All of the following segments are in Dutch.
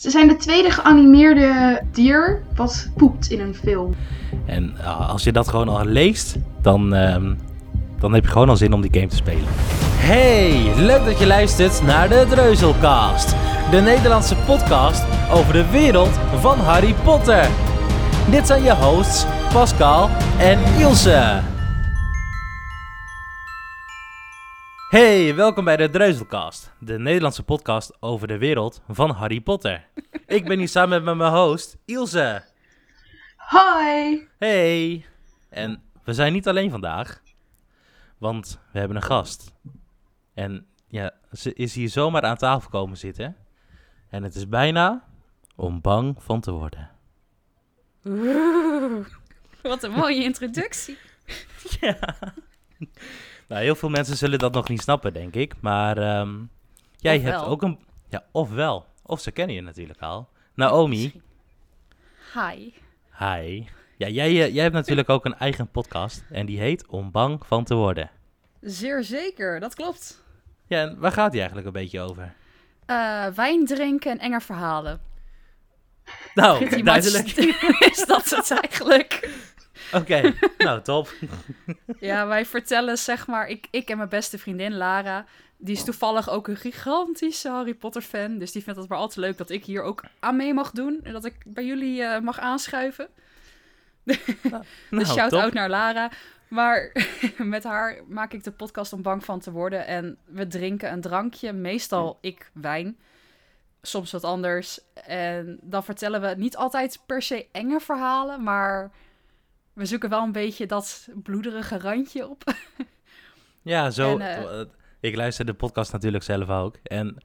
Ze zijn de tweede geanimeerde dier wat poept in een film. En uh, als je dat gewoon al leest, dan, uh, dan heb je gewoon al zin om die game te spelen. Hey, leuk dat je luistert naar de Dreuzelcast. De Nederlandse podcast over de wereld van Harry Potter. Dit zijn je hosts Pascal en Ilse. Hey, welkom bij de Dreuzelcast, de Nederlandse podcast over de wereld van Harry Potter. Ik ben hier samen met mijn host Ilse. Hoi! Hey! En we zijn niet alleen vandaag, want we hebben een gast. En ja, ze is hier zomaar aan tafel komen zitten. En het is bijna om bang van te worden. Oeh, wat een mooie introductie. ja. Nou, heel veel mensen zullen dat nog niet snappen, denk ik. Maar um, jij hebt ook een... Ja, of wel. Of ze kennen je natuurlijk al. Naomi, Hi. hi. Ja, jij, eh, jij hebt natuurlijk ook een eigen podcast. En die heet Om bang van te worden. Zeer zeker, dat klopt. Ja, en waar gaat die eigenlijk een beetje over? Eh, wijn drinken en enge verhalen. Nou, duidelijk. is dat het eigenlijk. Oké, nou top. Ja, wij vertellen zeg maar, ik, ik en mijn beste vriendin Lara, die is toevallig ook een gigantische Harry Potter fan. Dus die vindt het maar al te leuk dat ik hier ook aan mee mag doen. En dat ik bij jullie eh, mag aanschuiven. Nou, Dus shout-out naar Lara. Maar met haar maak ik de podcast om bang van te worden. En we drinken een drankje, meestal ik wijn. Soms wat anders. En dan vertellen we niet altijd per se enge verhalen, maar we zoeken wel een beetje dat bloederige randje op. Ja, zo. En, eh, ik luister de podcast natuurlijk zelf ook. En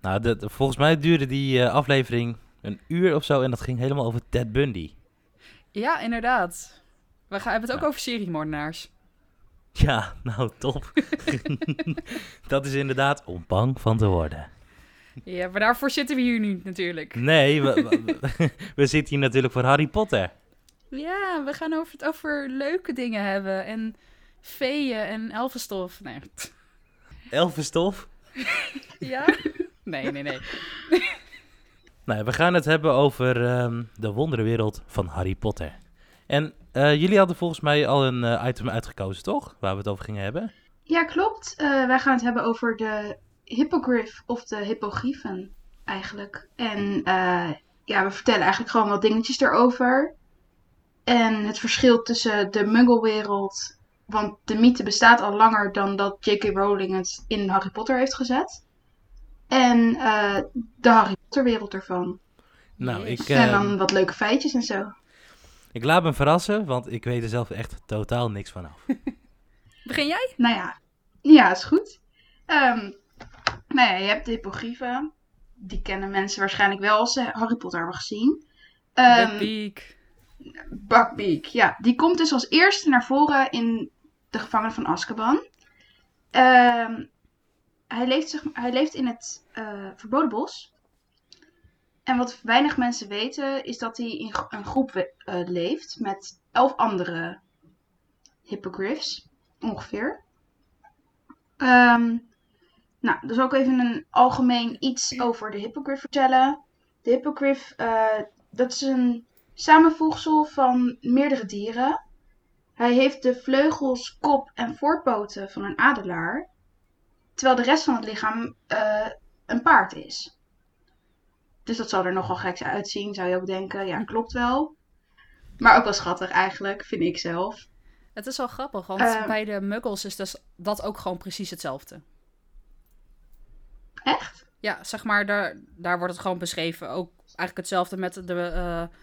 nou, volgens mij duurde die eh, aflevering een uur of zo. En dat ging helemaal over Ted Bundy. Ja, inderdaad. We gaan, hebben het ook Ja. over seriemoordenaars. Ja, nou top. dat is inderdaad om bang van te worden. Ja, maar daarvoor zitten we hier nu natuurlijk. Nee, we, we, we zitten hier natuurlijk voor Harry Potter. Ja, we gaan over het over leuke dingen hebben. En feeën en elfenstof. Nee. Elfenstof. Ja? Nee, nee, nee. Nou, we gaan het hebben over ehm, de wonderenwereld van Harry Potter. En eh, jullie hadden volgens mij al een eh, item uitgekozen, toch? Waar we het over gingen hebben. Ja, klopt. Eh, wij gaan het hebben over de hippogriff of de hippogriefen eigenlijk. En eh, ja, we vertellen eigenlijk gewoon wat dingetjes erover. En het verschil tussen de muggelwereld, want de mythe bestaat al langer dan dat J.K. Rowling het in Harry Potter heeft gezet. En eh, de Harry Potter wereld ervan. Nou, ik, en ehm, dan wat leuke feitjes en zo. ik laat me verrassen, want ik weet er zelf echt totaal niks van af. Begin jij? Nou ja, ja, is goed. Ehm, nou ja, je hebt de hippogriefen. Die kennen mensen waarschijnlijk wel als ze Harry Potter hebben gezien. Ehm Buckbeak. Buckbeak, ja. Die komt dus als eerste naar voren in de gevangenen van Azkaban. Ehm, hij, leeft, zeg maar, hij leeft in het eh, Verboden Bos. En wat weinig mensen weten, is dat hij in een groep eh, leeft met elf andere hippogriffs, ongeveer. Ehm, nou, dus ook even een algemeen iets over de hippogriff vertellen. De hippogriff, eh, dat is een samenvoegsel van meerdere dieren. Hij heeft de vleugels, kop en voorpoten van een adelaar, terwijl de rest van het lichaam eh, een paard is. Dus dat zal er nogal gek uitzien, zou je ook denken. Ja, klopt wel. Maar ook wel schattig eigenlijk, vind ik zelf. Het is wel grappig, want Ehm. bij de muggles is dus dat ook gewoon precies hetzelfde. Echt? Ja, zeg maar, daar, daar wordt het gewoon beschreven. Ook eigenlijk hetzelfde met de... eh,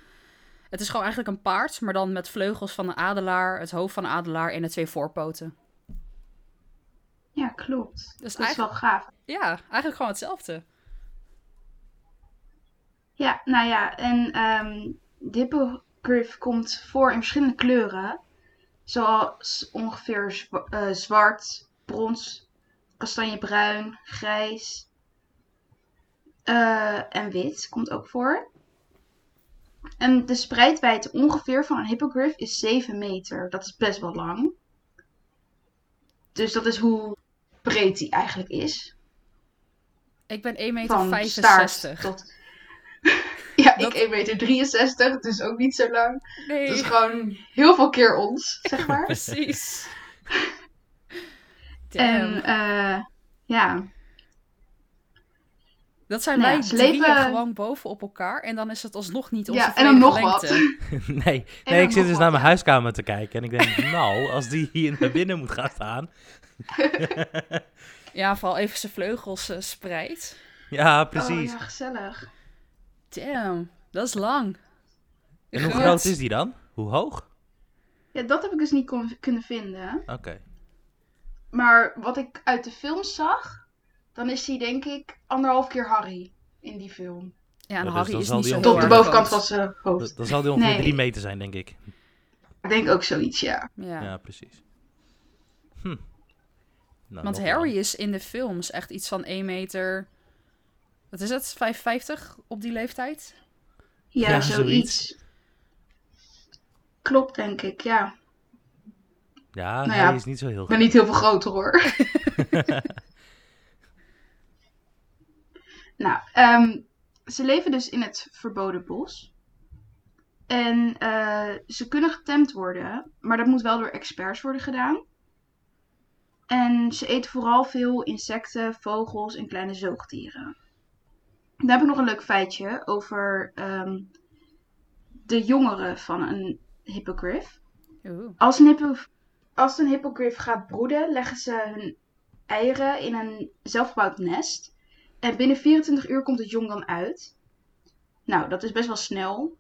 het is gewoon eigenlijk een paard, maar dan met vleugels van een adelaar, het hoofd van een adelaar en de twee voorpoten. Ja, klopt. Dus dat is wel gaaf. ja, eigenlijk gewoon hetzelfde. Ja, nou ja, en ehm de hippogriff komt voor in verschillende kleuren. Zoals ongeveer eh, zwart, brons, kastanjebruin, grijs eh, en wit komt ook voor. En de spreidwijdte ongeveer van een hippogriff is 7 meter. Dat is best wel lang. Dus dat is hoe breed die eigenlijk is. Ik ben 1,65 Van meter. staart tot... Dat- ik 1,63 meter, dus ook niet zo lang. Nee, Het is gewoon heel veel keer ons, zeg maar. precies. en eh, ja, Dat zijn nou ja, wij ze drieën leven- gewoon boven op elkaar. En dan is het alsnog niet onze ja en dan nog wat. nee, En nee dan ik zit dus wat, naar mijn ja. huiskamer te kijken. En ik denk, nou, als die hier naar binnen moet gaan staan. Ja, vooral even zijn vleugels eh, spreidt. Ja, Oh precies. ja, gezellig. Damn, dat is lang. En hoe Groot. groot is die dan? Hoe hoog? Ja, dat heb ik dus niet kon- kunnen vinden. Oké. Maar wat ik uit de film zag, dan is hij denk ik anderhalf keer Harry in die film. Ja, en dus Harry is niet zo Tot de bovenkant van zijn hoofd. Dan- Dan zal die ongeveer Nee. drie meter zijn, denk ik. Ik denk ook zoiets, ja. Ja. Ja, precies. Hm. Nou, Want Harry is in de films echt iets van 1 meter... Wat is het? 55 op die leeftijd? Ja, Ja, zoiets. zoiets. Klopt, denk ik, ja. Ja, Nou hij ja, is niet zo heel Ik ben groot. niet heel veel groter hoor. nou, ehm, ze leven dus in het verboden bos. En eh, ze kunnen getemd worden, maar dat moet wel door experts worden gedaan. En ze eten vooral veel insecten, vogels en kleine zoogdieren. Dan heb ik nog een leuk feitje over ehm, de jongeren van een hippogriff. Oeh. Als een, hippo, als een hippogriff gaat broeden, leggen ze hun eieren in een zelfgebouwd nest. En binnen 24 uur komt het jong dan uit. Nou, dat is best wel snel.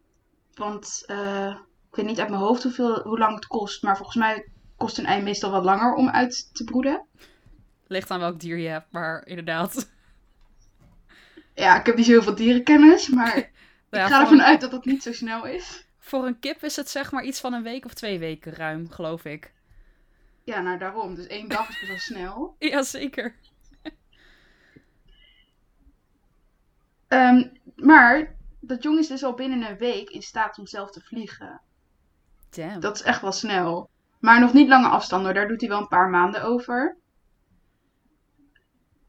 Want eh, ik weet niet uit mijn hoofd hoeveel, hoe lang het kost. Maar volgens mij kost een ei meestal wat langer om uit te broeden. Ligt aan welk dier je hebt, maar inderdaad. Ja, ik heb niet zo heel veel dierenkennis. Maar ik Ja, ga ervan een, uit dat dat niet zo snel is. voor een kip is het zeg maar iets van een week of twee weken ruim, geloof ik. Ja, nou daarom. Dus één dag is best wel snel. Jazeker. Ehm, maar dat jong is dus al binnen een week in staat om zelf te vliegen. Damn. Dat is echt wel snel. Maar nog niet lange afstanden, daar doet hij wel een paar maanden over.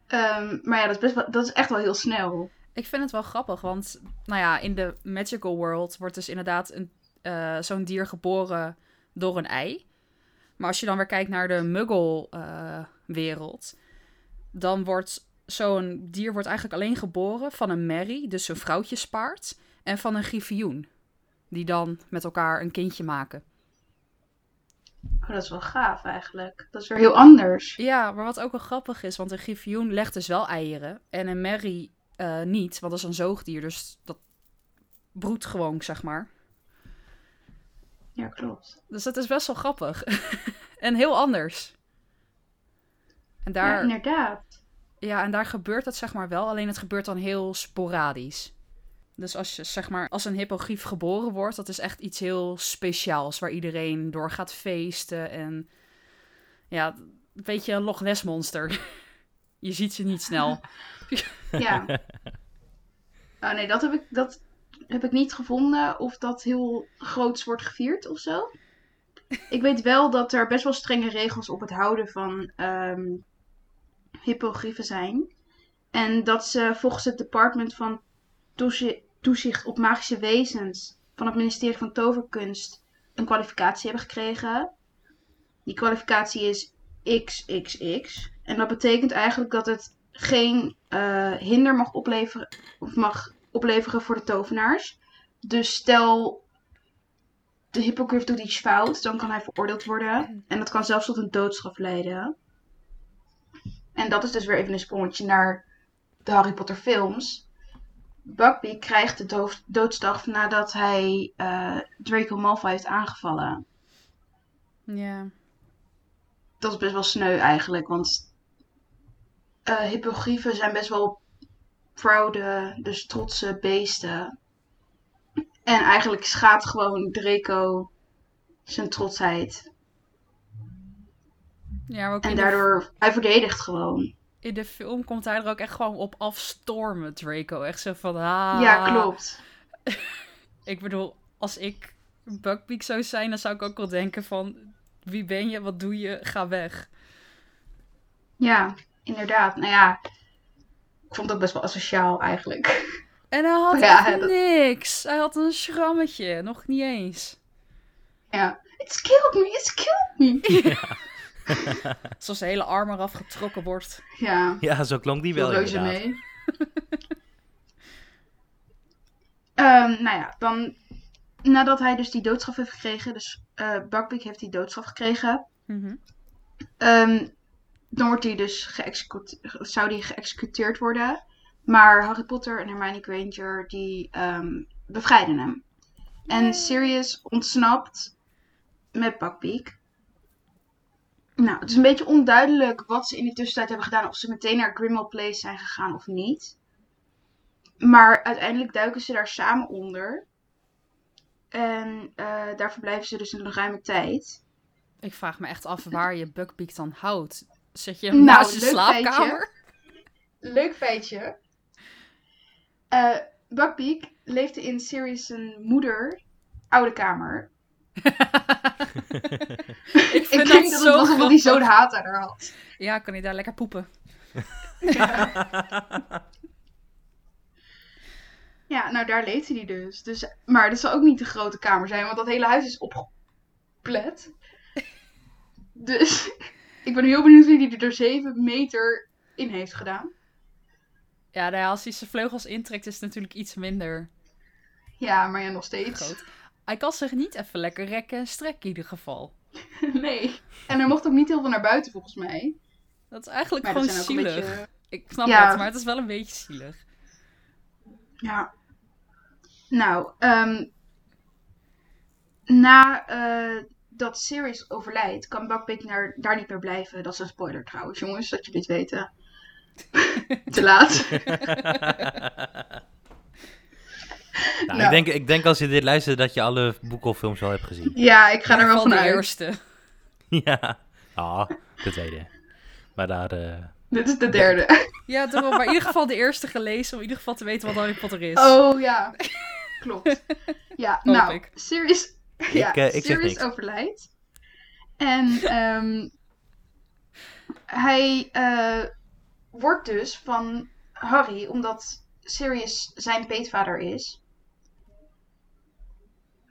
Ehm, maar ja, dat is, best wel, dat is echt wel heel snel. Ik vind het wel grappig, want nou ja, in de magical world wordt dus inderdaad een, eh, zo'n dier geboren door een ei. Maar als je dan weer kijkt naar de muggle eh, wereld, dan wordt zo'n dier wordt eigenlijk alleen geboren van een merrie, dus een vrouwtjespaard, en van een griffioen. Die dan met elkaar een kindje maken. Oh, dat is wel gaaf eigenlijk. Dat is weer heel anders. Ja, maar wat ook wel grappig is, want een griffioen legt dus wel eieren en een merrie eh, niet, want dat is een zoogdier, dus dat broedt gewoon, zeg maar. Ja, klopt. Dus dat is best wel grappig. en heel anders. En daar, ja, inderdaad. En daar gebeurt het zeg maar wel, alleen het gebeurt dan heel sporadisch. Dus als je zeg maar als een hippogrief geboren wordt, dat is echt iets heel speciaals waar iedereen door gaat feesten en ja, een beetje een Loch Ness monster. je ziet ze niet snel. Ja. Oh nee, dat heb ik, dat heb ik niet gevonden of dat heel groots wordt gevierd of zo. Ik weet wel dat er best wel strenge regels op het houden van ehm hippogriefen zijn. En dat ze volgens het department van Toezi- toezicht op magische wezens van het ministerie van Toverkunst een kwalificatie hebben gekregen. Die kwalificatie is XXX. En dat betekent eigenlijk dat het geen eh, hinder mag opleveren, of mag opleveren voor de tovenaars. Dus stel de hippogriff doet iets fout, dan kan hij veroordeeld worden. En dat kan zelfs tot een doodstraf leiden. En dat is dus weer even een sprongetje naar de Harry Potter films. Buckbeak krijgt de doof- doodstraf nadat hij eh, Draco Malfoy heeft aangevallen. Ja. Dat is best wel sneu eigenlijk, want eh hippogriefen zijn best wel proude, dus trotse beesten. En eigenlijk schaadt gewoon Draco zijn trotsheid. Ja, maar ook En de, daardoor, hij verdedigt gewoon. in de film komt hij er ook echt gewoon op afstormen, Draco. Echt zo van, ah. Ja, klopt. Ik bedoel, als ik Buckbeak zou zijn, dan zou ik ook wel denken van... Wie ben je? Wat doe je? Ga weg. Ja, inderdaad. Nou ja, ik vond het ook best wel asociaal eigenlijk. En hij had Ja, dat- niks. Hij had een schrammetje, nog niet eens. Ja. It's killed me, it's killed me. Zoals zijn hele arm eraf getrokken wordt. Ja. Ja, zo klonk die wel inderdaad. mee. Ehm, nou ja, dan nadat hij dus die doodstraf heeft gekregen, dus eh Buckbeak heeft die doodstraf gekregen, Mhm. ehm, dan wordt hij dus geëxecuteerd, zou die geëxecuteerd worden. Maar Harry Potter en Hermione Granger die ehm, bevrijden hem. En Sirius ontsnapt met Buckbeak. Nou, het is een beetje onduidelijk wat ze in de tussentijd hebben gedaan. Of ze meteen naar Grimmauld Place zijn gegaan of niet. Maar uiteindelijk duiken ze daar samen onder. En eh, daar verblijven ze dus een ruime tijd. Ik vraag me echt af waar je Buckbeak dan houdt. Zet je hem Nou, naast je slaapkamer? Leuk feitje. Eh Buckbeak leefde in Sirius' moeder oude kamer. ik Ik vind denk dat dat zo het was omdat hij zo'n haat aan haar had. Ja, kan hij daar lekker poepen. Ja, nou daar leefde hij dus. dus. Maar dat zal ook niet de grote kamer zijn, want dat hele huis is opgeplet. Dus ik ben heel benieuwd wie hij er 7 meter in heeft gedaan. Ja, nou ja, als hij zijn vleugels intrekt is het natuurlijk iets minder Ja, maar ja, nog steeds. groot. Hij kan zich niet even lekker rekken en strekken in ieder geval. Nee. En er mocht ook niet heel veel naar buiten volgens mij. Dat is eigenlijk Maar gewoon zielig. beetje... Ik snap Ja. het, maar het is wel een beetje zielig. Ja. Nou, ehm na eh, dat Sirius overlijdt, kan Buckbeak naar, daar niet meer blijven. Dat is een spoiler trouwens, jongens, dat jullie het weten. Te laat. Nou, Nou. Ik, denk, ik denk als je dit luistert dat je alle boeken of films wel hebt gezien. Ja, ik ga er wel Van de vanuit. eerste. ja. Ah, de tweede. Maar daar... eh, Dit is de derde. Ja, toch wel, maar in ieder geval de eerste gelezen om in ieder geval te weten wat Harry Potter is. Oh ja, klopt. Ja, Hoop nou, ik. Sirius, ja, eh, ik zeg Sirius overlijdt. En ehm, hij eh, wordt dus van Harry, omdat Sirius zijn peetvader is.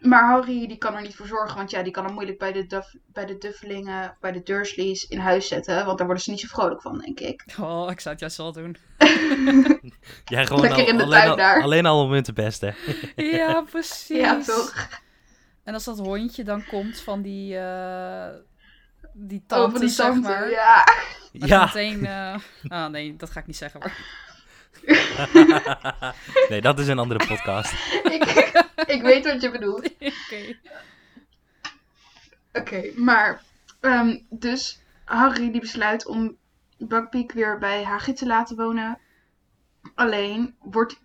Maar Harry die kan er niet voor zorgen, want ja, die kan hem moeilijk bij de, bij de Duffelingen, bij de Dursleys in huis zetten. Want daar worden ze niet zo vrolijk van, denk ik. Oh, ik zou het juist wel doen. jij gewoon Lekker al- in de alleen, tuin al, daar. alleen al om hun te pesten. Ja, precies. Ja, toch? En als dat hondje dan komt van die, eh die Oh, tante, van die zeg tante, maar. ja. Ja. meteen... eh, Ah, nee, dat ga ik niet zeggen. Maar... nee, dat is een andere podcast. ik, ik weet wat je bedoelt. Oké. Oké, maar ehm, dus Harry die besluit om Buckbeak weer bij Hagrid te laten wonen. Alleen wordt,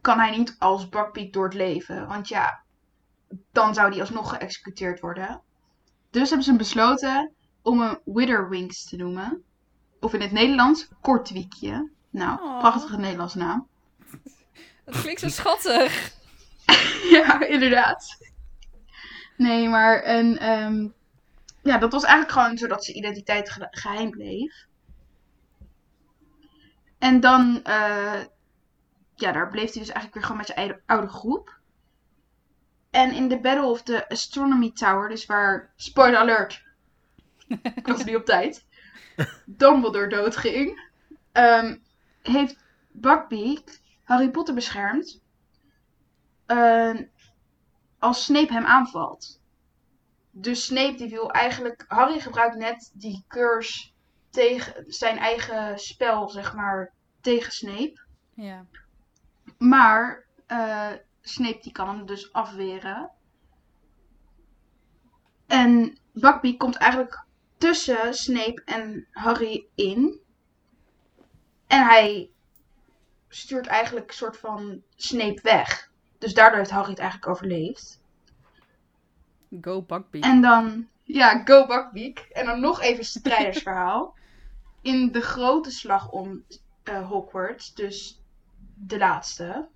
kan hij niet als Buckbeak door het leven. Want ja, dan zou die alsnog geëxecuteerd worden. Dus hebben ze besloten om hem Witherwings te noemen. Of in het Nederlands Kortwiekje. Nou, Oh. prachtige Nederlandse naam. Dat klinkt zo schattig. ja, inderdaad. Nee, maar en, ehm, ja, dat was eigenlijk gewoon zodat zijn identiteit ge- geheim bleef. En dan, eh, ja, daar bleef hij dus eigenlijk weer gewoon met zijn oude, groep. En in de Battle of the Astronomy Tower, dus waar, spoiler alert, ik was niet op tijd, Dumbledore doodging, ehm, heeft Buckbeak Harry Potter beschermd eh, als Snape hem aanvalt. Dus Snape die wil eigenlijk. Harry gebruikt net die curse tegen zijn eigen spel, zeg maar, tegen Snape. Ja. Maar eh, Snape die kan hem dus afweren. En Buckbeak komt eigenlijk tussen Snape en Harry in. En hij stuurt eigenlijk een soort van Snape weg. Dus daardoor heeft Harry het eigenlijk overleefd. Go Buckbeak. En dan, ja, go Buckbeak. En dan nog even een strijdersverhaal. In de grote slag om eh, Hogwarts, dus de laatste,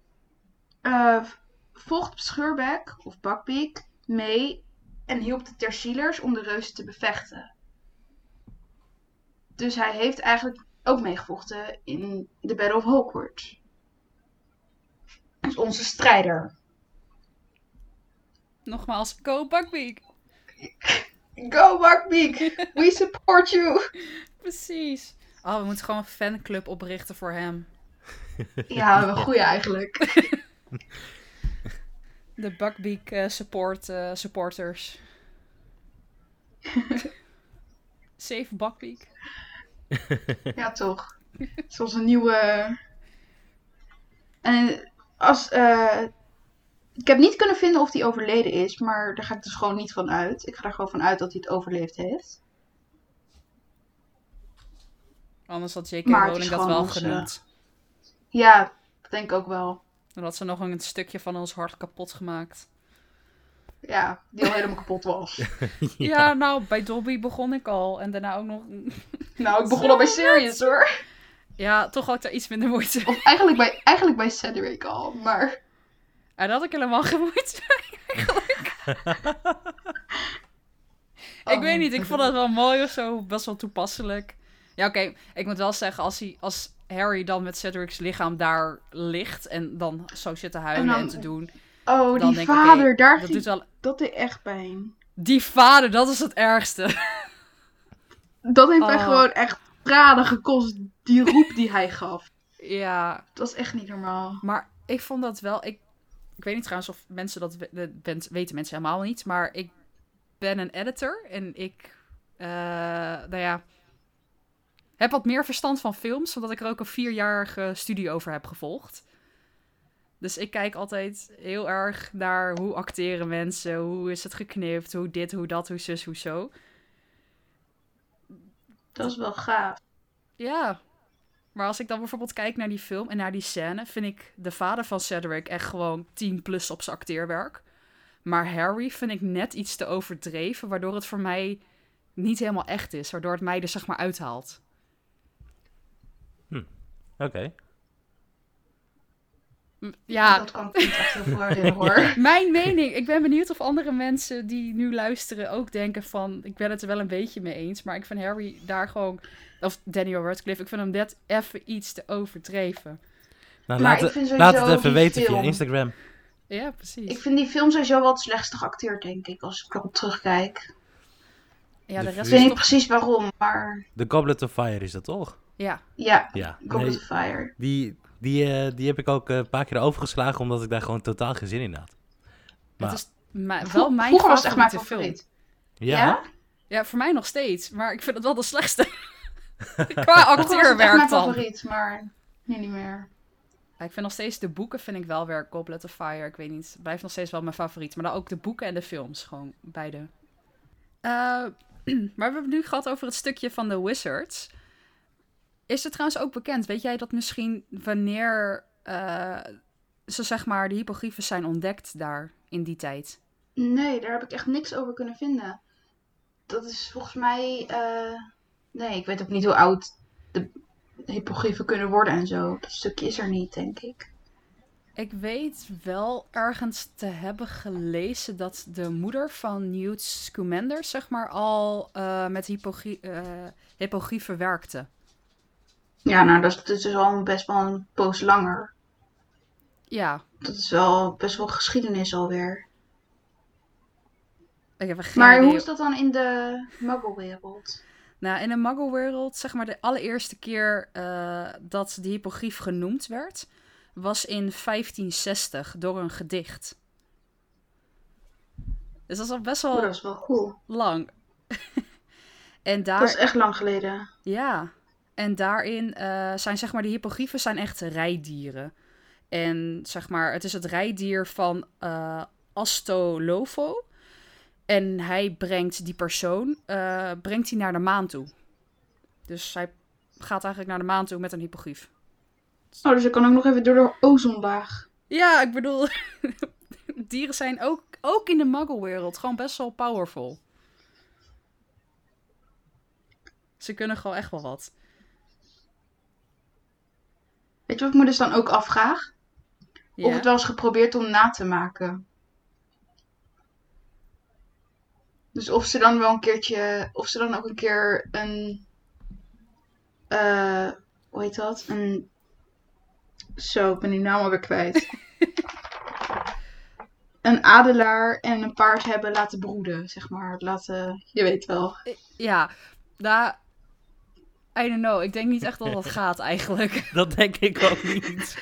eh, volgt Schurbeck of Buckbeak mee en hielp de Tersielers om de reuzen te bevechten. Dus hij heeft eigenlijk ook meegevochten in de Battle of Hogwarts. is onze strijder. Nogmaals, go Buckbeak. Go Buckbeak! We support you! Precies. Oh, we moeten gewoon een fanclub oprichten voor hem. Ja, een goeie eigenlijk. De Buckbeak eh, support, eh, supporters. Save Buckbeak. Ja, toch. Zoals een nieuwe. En als. eh, Ik heb niet kunnen vinden of hij overleden is, maar daar ga ik dus gewoon niet van uit. Ik ga er gewoon van uit dat hij het overleefd heeft. Anders had J.K. Rowling dat wel onze- genoemd. Ja, dat denk ik ook wel. Dan had ze nog een stukje van ons hart kapot gemaakt. Ja, die al helemaal kapot was. Ja, nou, bij Dobby begon ik al. En daarna ook nog... Nou, ik begon al bij Sirius hoor. Ja, toch had ik daar iets minder moeite mee. Of eigenlijk bij, eigenlijk bij Cedric al, maar... En daar had ik helemaal geen moeite mee, eigenlijk. ik Oh. weet niet, ik vond het wel mooi of zo. Best wel toepasselijk. Ja, oké. Ik moet wel zeggen, als, hij, als Harry dan met Cedric's lichaam daar ligt... en dan zo zit te huilen en, te doen... Oh, Dan die ik, vader, daar dat doet wel... dat deed echt pijn. Die vader, dat is het ergste. Dat heeft mij Oh. gewoon echt tranen gekost, die roep die hij gaf. ja, Dat was echt niet normaal. Maar ik vond dat wel. Ik, ik weet niet trouwens of mensen dat we- dat bent- weten mensen helemaal niet. Maar ik ben een editor en ik, eh, nou ja, heb wat meer verstand van films, omdat ik er ook een vierjarige studie over heb gevolgd. Dus ik kijk altijd heel erg naar hoe acteren mensen, hoe is het geknipt, hoe dit, hoe dat, hoe zus, hoe zo. Dat is wel gaaf. Ja. Maar als ik dan bijvoorbeeld kijk naar die film en naar die scène, vind ik de vader van Cedric echt gewoon 10 plus op zijn acteerwerk. Maar Harry vind ik net iets te overdreven, waardoor het voor mij niet helemaal echt is. Waardoor het mij er zeg maar uithaalt. Oké. M- Ja, Dat kan niet echt heel voor herinneren, hoor. mijn mening. Ik ben benieuwd of andere mensen die nu luisteren ook denken van... Ik ben het er wel een beetje mee eens, maar ik vind Harry daar gewoon... Of Daniel Radcliffe, ik vind hem net even iets te overdreven. Nou, Maar laat, ik het- vind laat het even weten via film- Instagram. Ja, precies. Ik vind die film sowieso wel het slechtste geacteerd, denk ik, als ik erop terugkijk. Ja, de de rest Ik weet niet precies waarom, maar The Goblet of Fire is dat toch? Ja, ja, Ja. Goblet Nee, of Fire. die, die, eh, die heb ik ook eh, een paar keer overgeslagen omdat ik daar gewoon totaal geen zin in had. Maar, het is ma- Vro- wel mijn Vroeger was het echt mijn film. favoriet. ja? Ja? Ja, voor mij nog steeds. Maar ik vind het wel de slechtste. Qua echt acteerwerk mijn dan. favoriet, maar nu niet meer. Ja, ik vind nog steeds de boeken vind ik wel weer Goblet of Fire. Ik weet niet. Het blijft nog steeds wel mijn favoriet. Maar dan ook de boeken en de films. Gewoon beide. Eh, maar we hebben het nu gehad over het stukje van de Wizards. Is het trouwens ook bekend? Weet jij dat misschien wanneer eh, ze zeg maar de hypogryphen zijn ontdekt daar in die tijd? Nee, daar heb ik echt niks over kunnen vinden. Dat is volgens mij. eh, Nee, ik weet ook niet hoe oud de hippogryphen kunnen worden en zo. Dat stukje is er niet, denk ik. Ik weet wel ergens te hebben gelezen dat de moeder van Newt Scamander, zeg maar, al eh, met hypogrie- hippogryfen werkte. Ja, nou, dat is, dat is al best wel een poos langer. Ja, Dat is wel best wel geschiedenis alweer. ik heb er geen Maar idee. hoe is dat dan in de muggelwereld? Nou, in de Muggle-wereld, zeg maar, de allereerste keer eh, dat de hippogrief genoemd werd, was in 1560 door een gedicht. Dus dat is al best Oh, wel dat is wel cool. lang. en daar... Dat is echt lang geleden. Ja, en daarin eh, zijn zeg maar de hippogryfen zijn echt rijdieren. En zeg maar, het is het rijdier van eh Astolofo. En hij brengt die persoon eh, brengt hij naar de maan toe. Dus hij gaat eigenlijk naar de maan toe met een hippogrief. Oh, dus ik kan ook nog even door de ozonlaag. Ja, ik bedoel, dieren zijn ook, ook in de muggle-wereld gewoon best wel powerful. Ze kunnen gewoon echt wel wat. Weet je wat ik me dus dan ook afvraag? Ja. Of het wel eens geprobeerd om na te maken. Dus of ze dan wel een keertje, of ze dan ook een keer een, eh, hoe heet dat? Een, zo, ik ben die naam alweer kwijt. een adelaar en een paard hebben laten broeden, zeg maar. Laten, je weet wel. Ja, daar... I don't know. Ik denk niet echt dat dat gaat eigenlijk. Dat denk ik ook niet.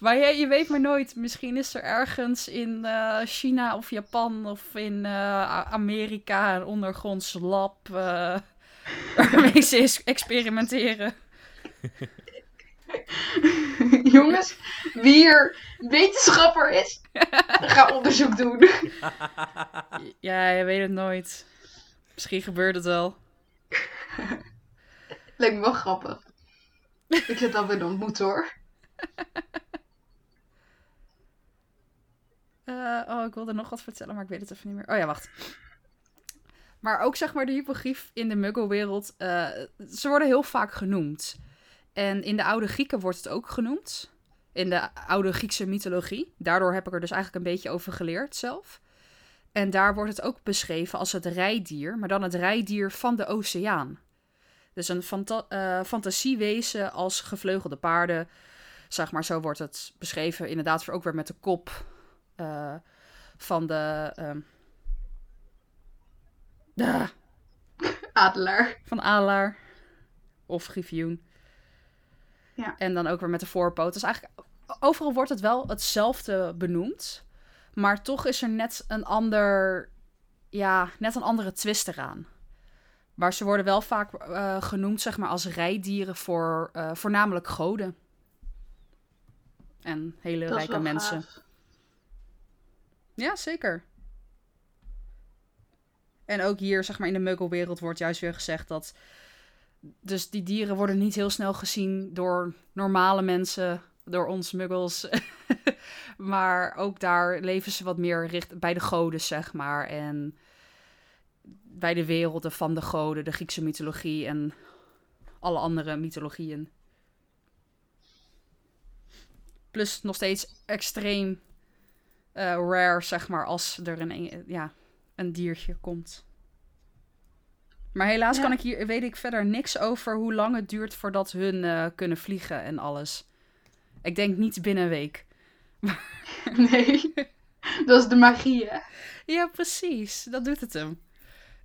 Maar je, je weet maar nooit. Misschien is er ergens in eh, China of Japan of in eh, Amerika een ondergronds lab uh, waarmee ze experimenteren. Jongens, wie hier wetenschapper is, ga onderzoek doen. Ja, je weet het nooit. Misschien gebeurt het wel. Lijkt me wel grappig. Ik zit dat weer ontmoet hoor. Eh, oh, ik wilde nog wat vertellen, maar ik weet het even niet meer. Oh ja, wacht. Maar ook zeg maar de hypogrief in de muggelwereld. eh, ze worden heel vaak genoemd. En in de oude Grieken wordt het ook genoemd. In de oude Griekse mythologie. Daardoor heb ik er dus eigenlijk een beetje over geleerd zelf. En daar wordt het ook beschreven als het rijdier, maar dan het rijdier van de oceaan. Dus een fanta- eh, fantasiewezen als gevleugelde paarden. Zeg maar, zo wordt het beschreven. Inderdaad, ook weer met de kop eh, van de. ehm, ah, Adelaar. van Adelaar. Of griffioen. Ja. En dan ook weer met de voorpoot. Dus eigenlijk overal wordt het wel hetzelfde benoemd. Maar toch is er net een ander. Ja, net een andere twist eraan. Maar ze worden wel vaak eh, genoemd, zeg maar, als rijdieren voor eh, voornamelijk goden. En hele Dat rijke mensen. gaaf. Ja, zeker. En ook hier, zeg maar, in de muggelwereld wordt juist weer gezegd dat... Dus die dieren worden niet heel snel gezien door normale mensen, door ons muggels. maar ook daar leven ze wat meer richt bij de goden, zeg maar. En bij de werelden van de goden, de Griekse mythologie en alle andere mythologieën. Plus nog steeds extreem eh, rare, zeg maar, als er een, ja, een diertje komt. Maar helaas Ja. kan ik hier, weet ik verder niks over hoe lang het duurt voordat hun eh, kunnen vliegen en alles. Ik denk niet binnen een week. Nee. Dat is de magie, hè? Ja, precies. Dat doet het hem.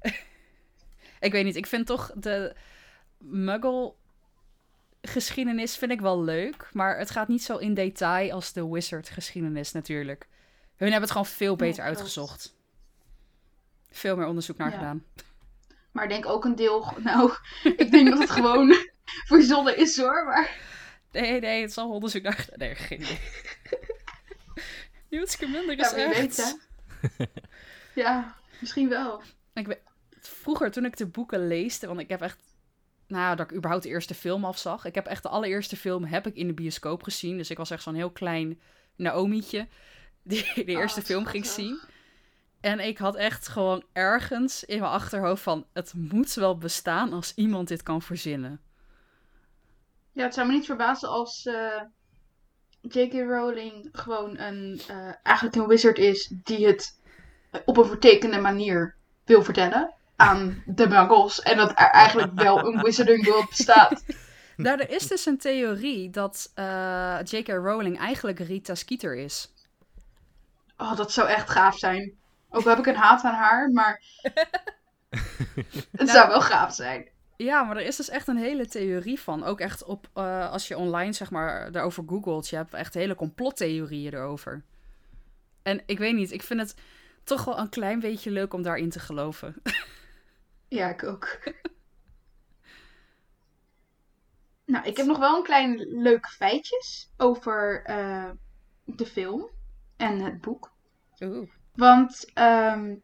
ik weet niet, ik vind toch de muggle geschiedenis vind ik wel leuk, maar het gaat niet zo in detail als de wizard geschiedenis natuurlijk. Hun hebben het gewoon veel beter uitgezocht. Veel meer onderzoek naar Ja. gedaan. Maar ik denk ook een deel... Nou, ik denk dat het gewoon verzonnen is hoor. Maar Nee, nee, het is al onderzoek naar gedaan. Nee, geen idee. Newt Scamander is ja, echt... weet. Ja, misschien wel. Ik weet, vroeger, toen ik de boeken leesde, want ik heb echt... Nou, dat ik überhaupt de eerste film afzag. Ik heb echt de allereerste film heb ik in de bioscoop gezien. Dus ik was echt zo'n heel klein Naomi'tje die de eerste wat film ging zien. En ik had echt gewoon ergens in mijn achterhoofd van... Het moet wel bestaan als iemand dit kan verzinnen. Ja, het zou me niet verbazen als eh, J.K. Rowling gewoon een, eh, eigenlijk een wizard is die het op een vertekende manier wil vertellen aan de muggles. En dat er eigenlijk wel een wizarding world bestaat. Nou, er is dus een theorie dat eh, J.K. Rowling eigenlijk Rita Skeeter is. Oh, dat zou echt gaaf zijn. Ook heb ik een haat aan haar, maar het zou wel gaaf zijn. Ja, maar er is dus echt een hele theorie van. Ook echt op, eh, als je online zeg maar daarover googelt, je hebt echt hele complottheorieën erover. En ik weet niet, ik vind het toch wel een klein beetje leuk om daarin te geloven. Ja, ik ook. Nou, ik heb nog wel een klein leuke feitjes over eh, de film en het boek. Oeh. Want ehm,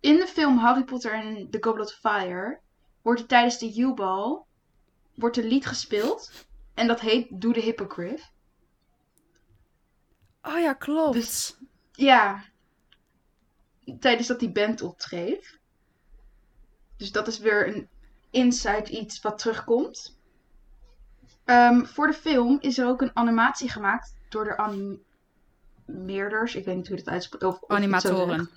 in de film Harry Potter en The Goblet of Fire wordt er tijdens de U-ball wordt een lied gespeeld. En dat heet Doe the Hippogriff. Oh ja, klopt. Dus- Ja. Tijdens dat die band optreedt. Dus dat is weer een inside iets wat terugkomt. Ehm, voor de film is er ook een animatie gemaakt door de animeerders. Ik weet niet hoe dat uitspreekt. Of, Animatoren.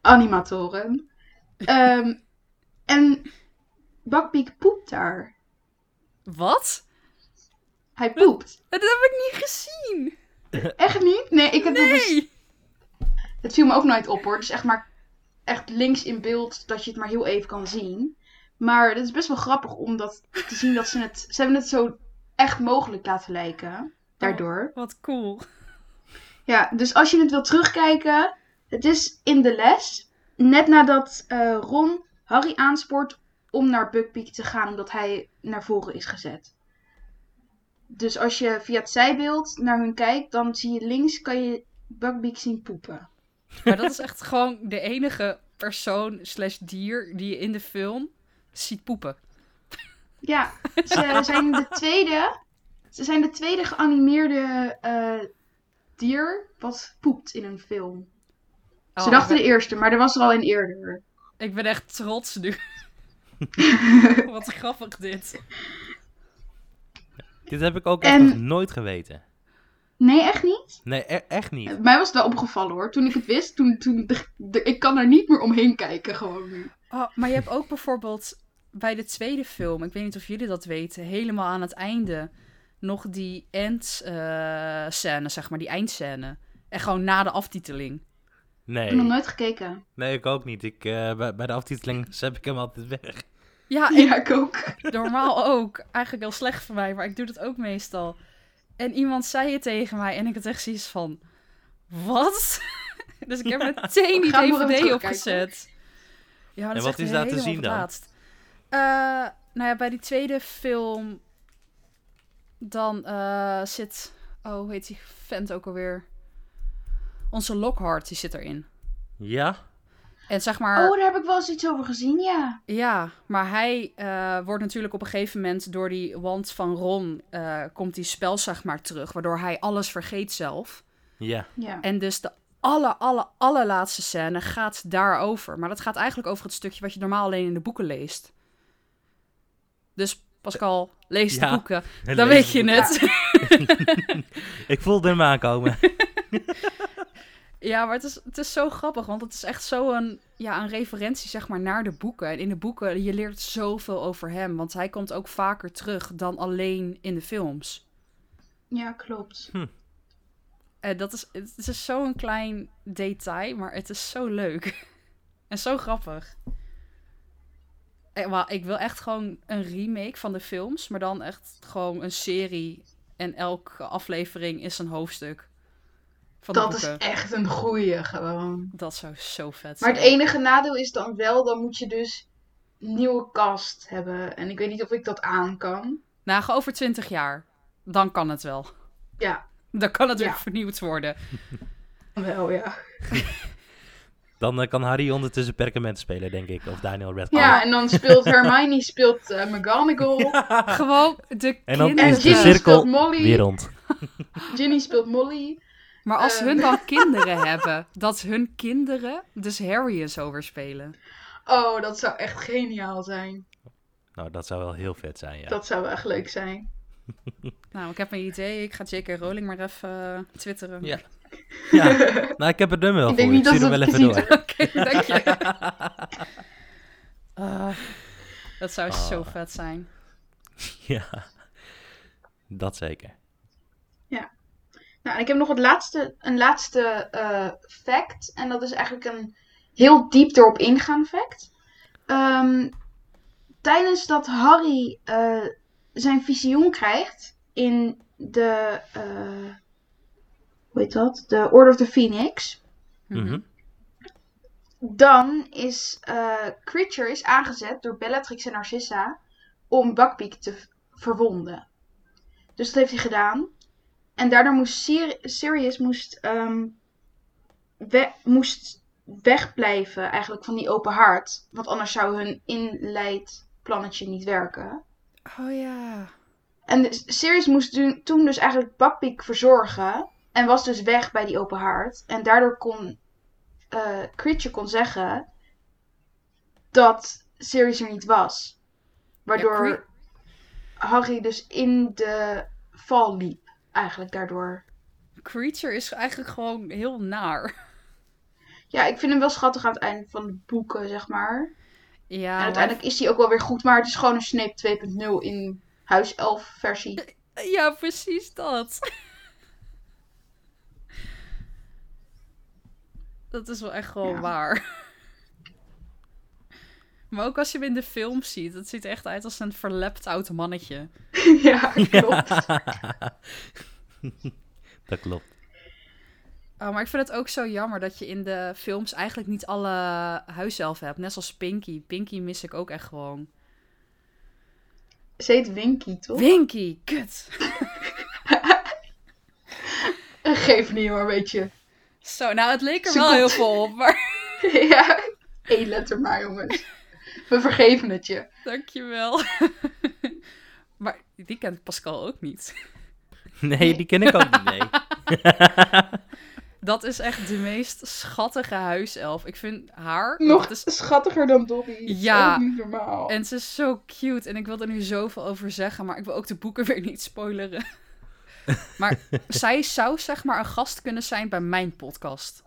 Animatoren. Ehm, en Bakpiek poept daar. Wat? Hij poept. Dat heb ik niet gezien. Echt niet? Nee, ik heb dat dus... Nee! Het viel me ook nooit op hoor. Dus echt maar echt links in beeld dat je het maar heel even kan zien. Maar het is best wel grappig om dat te zien dat ze het... Ze hebben het zo echt mogelijk laten lijken. Daardoor. Wat cool. Ja, dus als je het wil terugkijken, het is in de les. Net nadat eh, Ron Harry aanspoort om naar Buckbeak te gaan, omdat hij naar voren is gezet. Dus als je via het zijbeeld naar hun kijkt, dan zie je links kan je Buckbeak zien poepen. Maar dat is echt gewoon de enige persoon slash dier die je in de film ziet poepen. Ja, ze zijn de tweede. Ze zijn de tweede geanimeerde eh, dier wat poept in een film. Ze Oh, dachten de eerste, maar er was er al een eerder. ik ben echt trots nu. Wat grappig dit. Dit heb ik ook echt En- nog nooit geweten. Nee, echt niet? Nee, e- echt niet. Mij was het wel opgevallen hoor. Toen ik het wist, toen, toen de- de- ik kan er niet meer omheen kijken gewoon nu. Oh, maar je hebt ook bijvoorbeeld bij de tweede film, ik weet niet of jullie dat weten, helemaal aan het einde nog die end eh, scène, zeg maar, die eindscène. En gewoon na de aftiteling. Ik heb nog Nee, nooit gekeken. nee ik ook niet. Ik, eh, bij, bij de aftiteling zet ik hem altijd weg. Ja, ik, Ja, ik ook. normaal ook. Eigenlijk heel slecht voor mij, maar ik doe dat ook meestal. En iemand zei het tegen mij en ik had echt zoiets van... Wat? dus ik heb meteen die DVD opgezet. Ja, dat En is wat echt is daar te zien dan? Eh, nou ja, bij die tweede film... Dan eh, zit... Oh, hoe heet die vent ook alweer? Onze Lockhart, die zit erin. Ja? En zeg maar... Oh, daar heb ik wel eens iets over gezien, ja. Ja, maar hij eh, wordt natuurlijk op een gegeven moment door die wand van Ron... eh, komt die spel zeg maar terug, waardoor hij alles vergeet zelf. Ja. Ja. En dus de aller, aller, allerlaatste scène gaat daarover. Maar dat gaat eigenlijk over het stukje wat je normaal alleen in de boeken leest. Dus Pascal, lees de Ja, boeken. Dan Lees weet je het. het. Ik voelde hem aankomen. Ja, maar het is, het is zo grappig, want het is echt zo een, ja, een referentie zeg maar, naar de boeken. En in de boeken, je leert zoveel over hem, want hij komt ook vaker terug dan alleen in de films. Ja, klopt. En dat is, het is zo'n klein detail, maar het is zo leuk. en zo grappig. En, maar ik wil echt gewoon een remake van de films, maar dan echt gewoon een serie. En elke aflevering is een hoofdstuk van Dat is echt een goeie gewoon. Dat zou zo vet Maar zijn. het enige nadeel is dan wel, dan moet je dus een nieuwe cast hebben. En ik weet niet of ik dat aan kan. Nou, over 20 jaar. Dan kan het wel. Ja, Dan kan het weer vernieuwd worden. wel ja. Dan eh, kan Harry ondertussen perkament spelen, denk ik. Of Daniel Radcliffe. Ja, en dan speelt Hermione speelt eh, McGonagall. Gewoon de En dan. En is de cirkel speelt Molly. Weer rond. Ginny speelt Molly. Maar als hun dan kinderen hebben, dat hun kinderen dus Harry en zo weer spelen. Oh, dat zou echt geniaal zijn. Nou, dat zou wel heel vet zijn, ja. Dat zou wel echt leuk zijn. Nou, ik heb een idee. Ik ga J.K. Rowling maar even eh, twitteren. Ja. Ja, nou, ik heb er nummer wel Ik voor. denk niet ik dat stuur hem het wel even door. Oké, dank je. Ah, dat zou zo Ah. vet zijn. Ja, dat zeker. Nou, en ik heb nog het laatste, een laatste eh, fact. En dat is eigenlijk een heel diep erop ingaan fact. Ehm, tijdens dat Harry eh, zijn visioen krijgt in de, eh, hoe heet dat? De Order of the Phoenix. Mhm. Dan is Creature is aangezet door Bellatrix en Narcissa om Buckbeak te verwonden. Dus dat heeft hij gedaan. En daardoor moest Sir- Sirius moest, ehm, we- moest wegblijven eigenlijk van die open haard. Want anders zou hun inleidplannetje niet werken. Oh ja. En de- Sirius moest toen- dus eigenlijk Buckbeak verzorgen. En was dus weg bij die open haard. En daardoor kon eh, Creature kon zeggen dat Sirius er niet was. Waardoor Ja, Harry dus in de val liep eigenlijk daardoor. Creature is eigenlijk gewoon heel naar. Ja, ik vind hem wel schattig aan het einde van de boeken, zeg maar. Ja, en uiteindelijk is hij ook wel weer goed, maar het is gewoon een Snape 2.0 in huis 11 versie. Eh, ja, precies dat. dat is wel echt gewoon ja. waar. Maar ook als je hem in de film ziet, het ziet er echt uit als een verlept oud mannetje. ja, klopt. dat klopt. Oh, maar ik vind het ook zo jammer dat je in de films eigenlijk niet alle huiselfen hebt. Net zoals Pinky. Pinky mis ik ook echt gewoon. Ze heet Winky, toch? Winky, kut. Geef niet hoor, weet je. Zo, nou het leek er Ze wel komt- heel veel op, maar ja, één letter maar, jongens. We vergeven het je. dankjewel. maar die kent Pascal ook niet. Nee, die ken ik ook niet, nee. Dat is echt de meest schattige huiself. Ik vind haar... Nog dat is, schattiger dan Dobby. Ja. Zo niet normaal. en ze is zo cute. En ik wil er nu zoveel over zeggen, maar ik wil ook de boeken weer niet spoileren. maar zij zou zeg maar een gast kunnen zijn bij mijn podcast.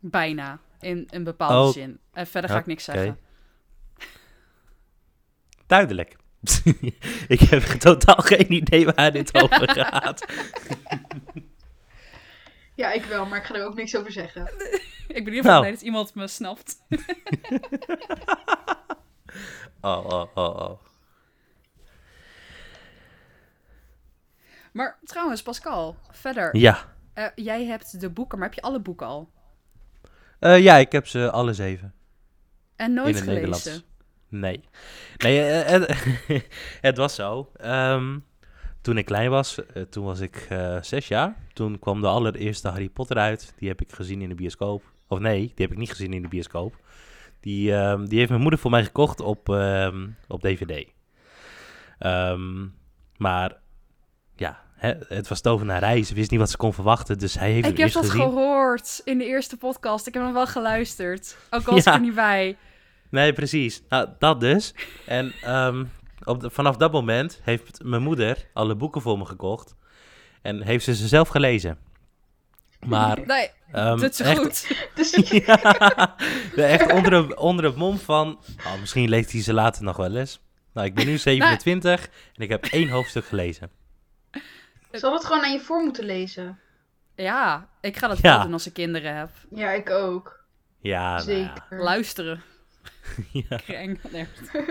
Bijna. In een bepaalde Oh, zin. En verder ga ik niks zeggen. Duidelijk. ik heb totaal geen idee waar dit over gaat. Ja, ik wel, maar ik ga er ook niks over zeggen. Ik ben in ieder geval Nou. blij dat iemand me snapt. Oh, oh, oh, oh. Maar trouwens, Pascal, verder. Ja. Eh, jij hebt de boeken, maar heb je alle boeken al? Eh, ja, ik heb ze alle zeven. En nooit in het gelezen? Nederlands. Nee. Nee, eh, het, het was zo. Ehm, toen ik klein was, eh, toen was ik eh, zes jaar. Toen kwam de allereerste Harry Potter uit. Die heb ik gezien in de bioscoop. Of nee, die heb ik niet gezien in de bioscoop. Die, ehm, die heeft mijn moeder voor mij gekocht op, ehm, op DVD. Maar ja, hè, het was tovenarij. Ze wist niet wat ze kon verwachten. Dus hij heeft Ik heb dat gezien. gehoord in de eerste podcast. Ik heb hem wel geluisterd. Ook al was Ja. ik er niet bij. Nee, precies. Nou, dat dus. En ehm, op de- vanaf dat moment heeft mijn moeder alle boeken voor me gekocht. En heeft ze ze zelf gelezen. Maar Nee, ehm, doet ze echt, goed. Dus ja, echt onder, de, onder het mom van... Oh, misschien leest hij ze later nog wel eens. Nou, ik ben nu 27 en ik heb één hoofdstuk gelezen. Zal het gewoon aan je voor moeten lezen? Ja, ik ga dat Ja. doen als ik kinderen heb. Ja, ik ook. Ja, nou ja. Zeker. Luisteren. Ja. Kreng. Nee.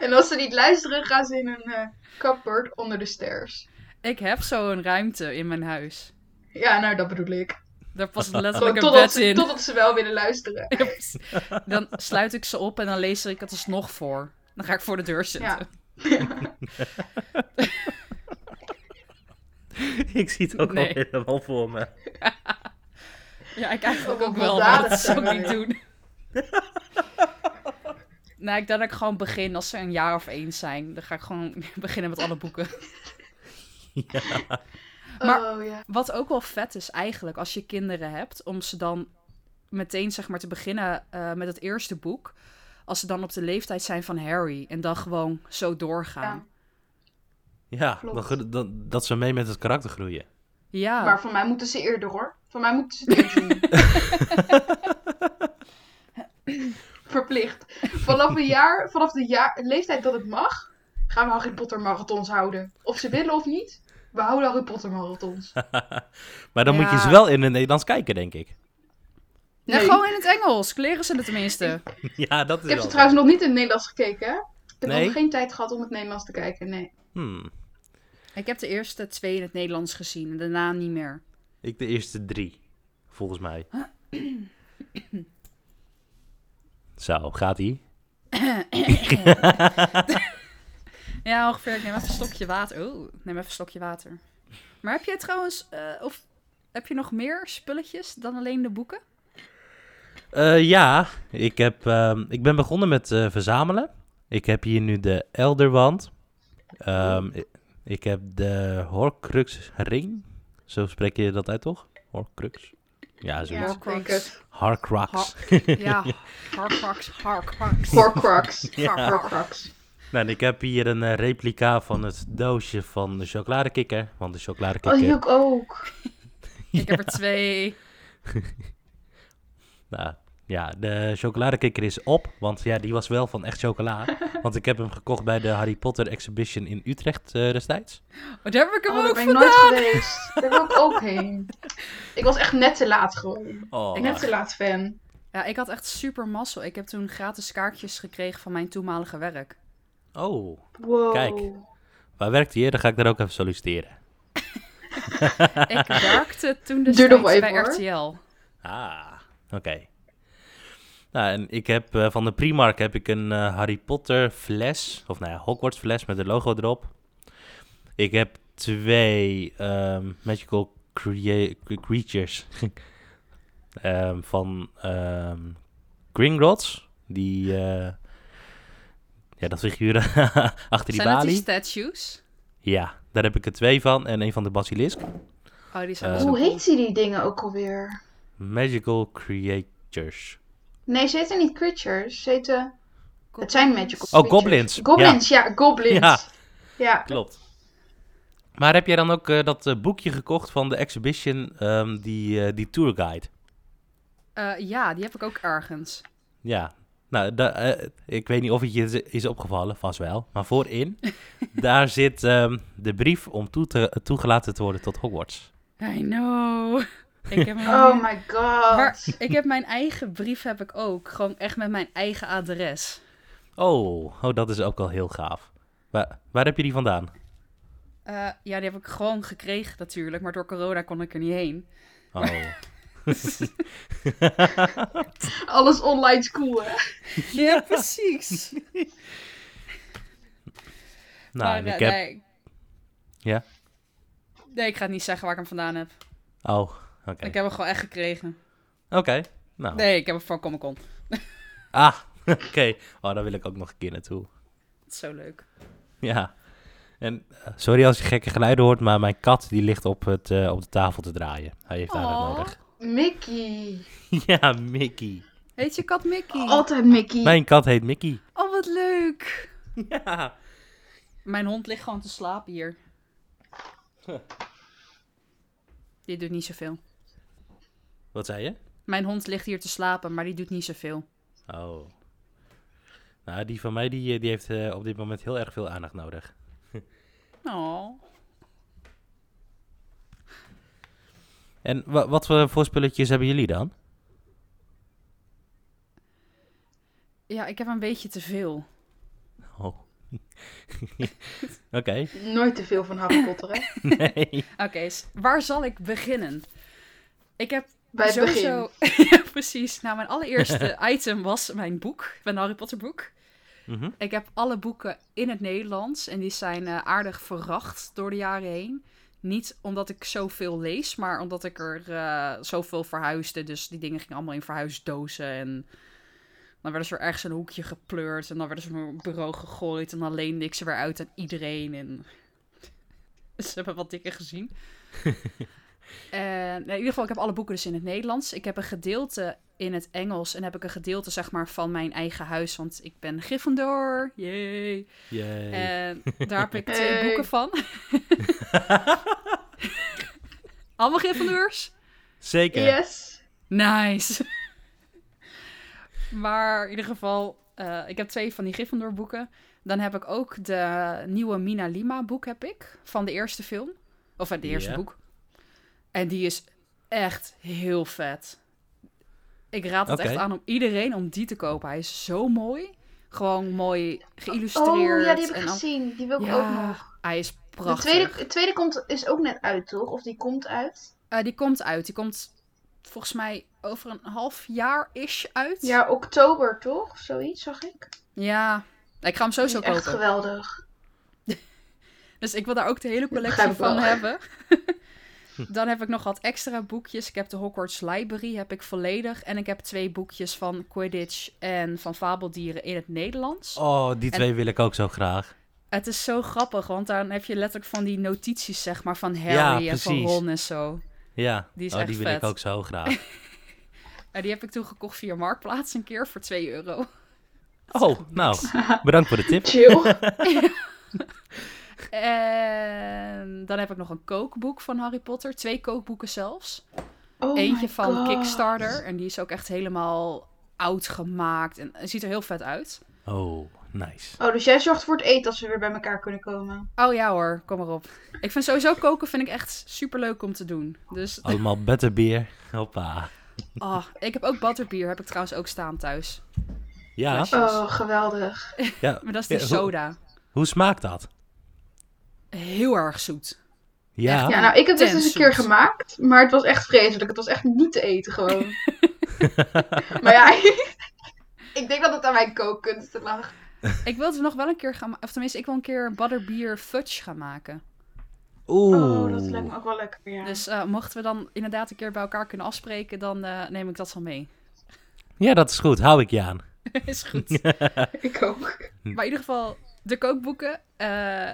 En als ze niet luisteren, gaan ze in een eh cupboard onder de stairs. Ik heb zo'n ruimte in mijn huis. Ja, nou, dat bedoel ik. Daar past letterlijk een totdat bed ze, in. totdat ze wel willen luisteren. Dan sluit ik ze op en dan lees ik het alsnog voor. Dan ga ik voor de deur zitten. Ja. ik zie het ook Nee. al helemaal voor me. Ja, ik eigenlijk Ook ook wel maar dat zou ik niet doen. nou, ik denk dat ik gewoon begin als ze een jaar of één zijn. Dan ga ik gewoon beginnen met alle boeken. Maar- oh ja. Wat ook wel vet is eigenlijk als je kinderen hebt, om ze dan meteen zeg maar te beginnen eh, met het eerste boek. Als ze dan op de leeftijd zijn van Harry en dan gewoon zo doorgaan. Ja, dan, dat ze mee met het karakter groeien. Ja, Maar van mij moeten ze eerder hoor. Van mij moeten ze het eerst doen. Verplicht. Vanaf een jaar, vanaf de jaar, leeftijd dat het mag, gaan we Harry Potter marathons houden. Of ze willen of niet, we houden Harry Potter marathons. Maar dan moet je ze wel in het Nederlands kijken, denk ik. Nee, Nee. gewoon in het Engels. Leren ze het tenminste. Ja, dat is Ik heb ze trouwens nog niet in het Nederlands gekeken. hè. Ik heb Nee? nog geen tijd gehad om het Nederlands te kijken, nee. Hmm, Ik heb de eerste twee in het Nederlands gezien en daarna niet meer. ik de eerste drie, volgens mij. Zo, gaat ie? Ja, ongeveer. Ik neem even een stokje water. Oeh, ik neem even een stokje water. Maar heb jij trouwens, eh, of heb je nog meer spulletjes dan alleen de boeken? Eh, ja, ik, heb, ehm, ik ben begonnen met eh, verzamelen. Ik heb hier nu de Elderwand. Ehm, ik, ik heb de Horcrux ring. Zo spreek je dat uit, toch? Horcrux. Ja, zoiets. Ja, Horcrux. Harcrux. Ja, Harcrux, Harcrux. Horcrux. Ja. Horcrux. Nou, en ik heb hier een eh, replica van het doosje van de chocoladekikker. Want de Oh, chocoladekikker... die ook ook. Ik heb er twee. Nou, Ja, de chocoladekikker is op, want ja, die was wel van echt chocola. want ik heb hem gekocht bij de Harry Potter Exhibition in Utrecht eh, destijds. Oh, daar heb ik hem Oh, ook ben ik nooit geweest. Daar wil ik ook heen. Ik was echt net te laat gewoon. Oh, Net te laat fan. Ja, ik had echt super mazzel. Ik heb toen gratis kaartjes gekregen van mijn toenmalige werk. oh, Wow. Kijk. waar werkt hij? Dan ga ik daar ook even solliciteren. Ik werkte toen even, bij hoor. RTL. Ah, oké. Nou, en ik heb eh, van de Primark heb ik een eh, Harry Potter fles, of nou ja, Hogwarts fles met het logo erop. Ik heb twee ehm, Magical crea- Creatures Ehm, van ehm Gringotts. Die, eh, ja, dat figuren achter die Zijn die balie. statues? Ja, daar heb ik er twee van en een van de basilisk. Oh, die zijn Hoe heet ze die dingen ook alweer? Magical Creatures. Nee, ze heten niet creatures. Ze heten... Het zijn magical Oh, creatures. goblins. Goblins, ja, goblins. Ja. Ja. Klopt. Maar heb jij dan ook eh, dat eh, boekje gekocht van de exhibition, ehm, die, eh, die tourguide? Eh, ja, die heb ik ook ergens. Ja. Nou, da- ik weet niet of het je is- is opgevallen, vast wel. Maar voorin, daar zit ehm, de brief om toe te, toegelaten te worden tot Hogwarts. I know. Ik heb, Oh my god. maar ik heb mijn eigen brief heb ik ook. Gewoon echt met mijn eigen adres. Oh, oh, dat is ook wel heel gaaf. Waar, waar heb je die vandaan? Eh, ja, die heb ik gewoon gekregen natuurlijk. Maar door corona kon ik er niet heen. Oh. Alles online school, hè? Ja, precies. nou, maar, en eh, ik heb... nee. Ja? Nee, ik ga het niet zeggen waar ik hem vandaan heb. Oh, oké. Ik heb hem gewoon echt gekregen. Oké, nou. Nee, ik heb hem van Comic Con. Ah, oké. Oh, daar wil ik ook nog een keer naartoe. Dat is zo leuk. Ja. En eh, sorry als je gekke geluiden hoort, maar mijn kat die ligt op, het, eh, op de tafel te draaien. Hij heeft aandacht Aw. nodig. Mickey. ja, Mickey. Heet je kat Mickey? Altijd Mickey. Mijn kat heet Mickey. Oh, wat leuk. Ja. Mijn hond ligt gewoon te slapen hier. Die doet niet zoveel. Wat zei je? Mijn hond ligt hier te slapen, maar die doet niet zoveel. Oh. Nou, die van mij die, eh, die heeft eh, op dit moment heel erg veel aandacht nodig. Oh. En wa- wat voor voor spulletjes hebben jullie dan? Ja, ik heb een beetje te veel. Oh. Oké. Nooit te veel van Harry Potter, hè? Nee. Oké, waar zal ik beginnen? Ik heb Bij het sowieso... ja, precies. Nou, mijn allereerste item was mijn boek. Mijn Harry Potter boek. Mhm. Ik heb alle boeken in het Nederlands. En die zijn eh, aardig veracht door de jaren heen. Niet omdat ik zoveel lees, maar omdat ik er eh, zoveel verhuisde. Dus die dingen gingen allemaal in verhuisdozen. En dan werden ze er ergens in een hoekje gepleurd. En dan werden ze op mijn bureau gegooid. En dan leende ik ze weer uit aan iedereen. En ze hebben wat dikker gezien. En in ieder geval, ik heb alle boeken dus in het Nederlands. Ik heb een gedeelte in het Engels. En heb ik een gedeelte, zeg maar, van mijn eigen huis. Want ik ben Gryffindor. Yay. Yay. En daar heb ik twee Hey. boeken van. Allemaal Gryffindors? Zeker. Yes. Nice. maar in ieder geval, eh, ik heb twee van die Gryffindor boeken. Dan heb ik ook de nieuwe Mina Lima boek heb ik. Van de eerste film. Of van de eerste boek. En die is echt heel vet. Ik raad het echt aan om iedereen om die te kopen. Hij is zo mooi. Gewoon mooi geïllustreerd. Oh, ja, die heb ik en gezien. Die wil ik Ja, ook nog. hij is De prachtig. tweede, de tweede komt, is ook net uit, toch? Of die komt uit? Eh, die komt uit. Die komt volgens mij over een half jaar ish uit. Ja, oktober, toch? Of zoiets, zag ik. Ja. Ik ga hem sowieso is echt kopen. geweldig. Dus ik wil daar ook de hele collectie van hebben. Dan heb ik nog wat extra boekjes. Ik heb de Hogwarts Library, heb ik volledig. En ik heb twee boekjes van Quidditch en van fabeldieren in het Nederlands. Oh, die twee wil ik ook zo graag. Het is zo grappig, want dan heb je letterlijk van die notities, zeg maar, van Ja, Harry en van. Ron en zo. Ja, Die is oh, echt die wil vet. ik ook zo graag. En die heb ik toen gekocht via Marktplaats een keer voor 2 euro. Oh, nou, bedankt voor de tip. Chill. En dan heb ik nog een kookboek van Harry Potter. Twee kookboeken zelfs. Oh Eentje van God. Kickstarter. En die is ook echt helemaal oud gemaakt. En ziet er heel vet uit. Oh, nice. Oh, dus jij zorgt voor het eten als we weer bij elkaar kunnen komen. Oh ja hoor, kom maar op. Ik vind sowieso koken vind ik echt super leuk om te doen. Dus Allemaal butterbeer. Hoppa. oh, ik heb ook butterbier, heb ik trouwens ook staan thuis. Ja? Flesjes. Oh, geweldig. ja. Maar dat is die Ja, hoe- soda. Hoe smaakt dat? Heel erg zoet. Ja? Echt, Ja, nou, ik heb dit eens een keer gemaakt, maar het was echt vreselijk. Het was echt niet te eten gewoon. maar ja, ik denk dat het aan mijn kookkunsten lag. Ik wil het nog wel een keer gaan Of tenminste, ik wil een keer butterbier fudge gaan maken. Oeh. Oh, dat lijkt me ook wel lekker, ja. Dus eh, mochten we dan inderdaad een keer bij elkaar kunnen afspreken, dan eh, neem ik dat wel mee. Ja, dat is goed. Hou ik je aan. is goed. Ik ook. Maar in ieder geval, de kookboeken. Eh,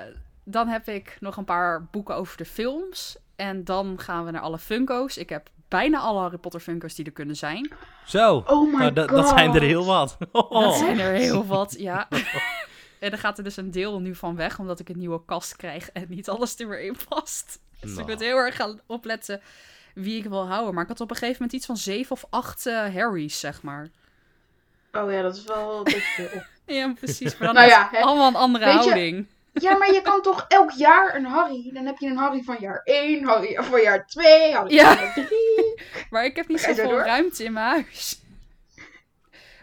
dan heb ik nog een paar boeken over de films. En dan gaan we naar alle Funko's. Ik heb bijna alle Harry Potter Funko's die er kunnen zijn. Zo. Oh my Nou, dat, god. dat zijn er heel wat. Dat Oh. zijn er heel wat, ja. en er gaat er dus een deel nu van weg, omdat ik een nieuwe kast krijg en niet alles er meer in past. Dus ik Nou. moet heel erg gaan opletten wie ik wil houden. Maar ik had op een gegeven moment iets van zeven of acht eh, Harry's, zeg maar. Oh ja, dat is wel een beetje veel. Ja, precies. Maar dan Nou is ja, allemaal een andere Weet je- houding. Ja, maar je kan toch elk jaar een Harry? Dan heb je een Harry van jaar 1, Harry van jaar 2, Harry Ja. van jaar 3. Maar ik heb niet zoveel ruimte in mijn huis.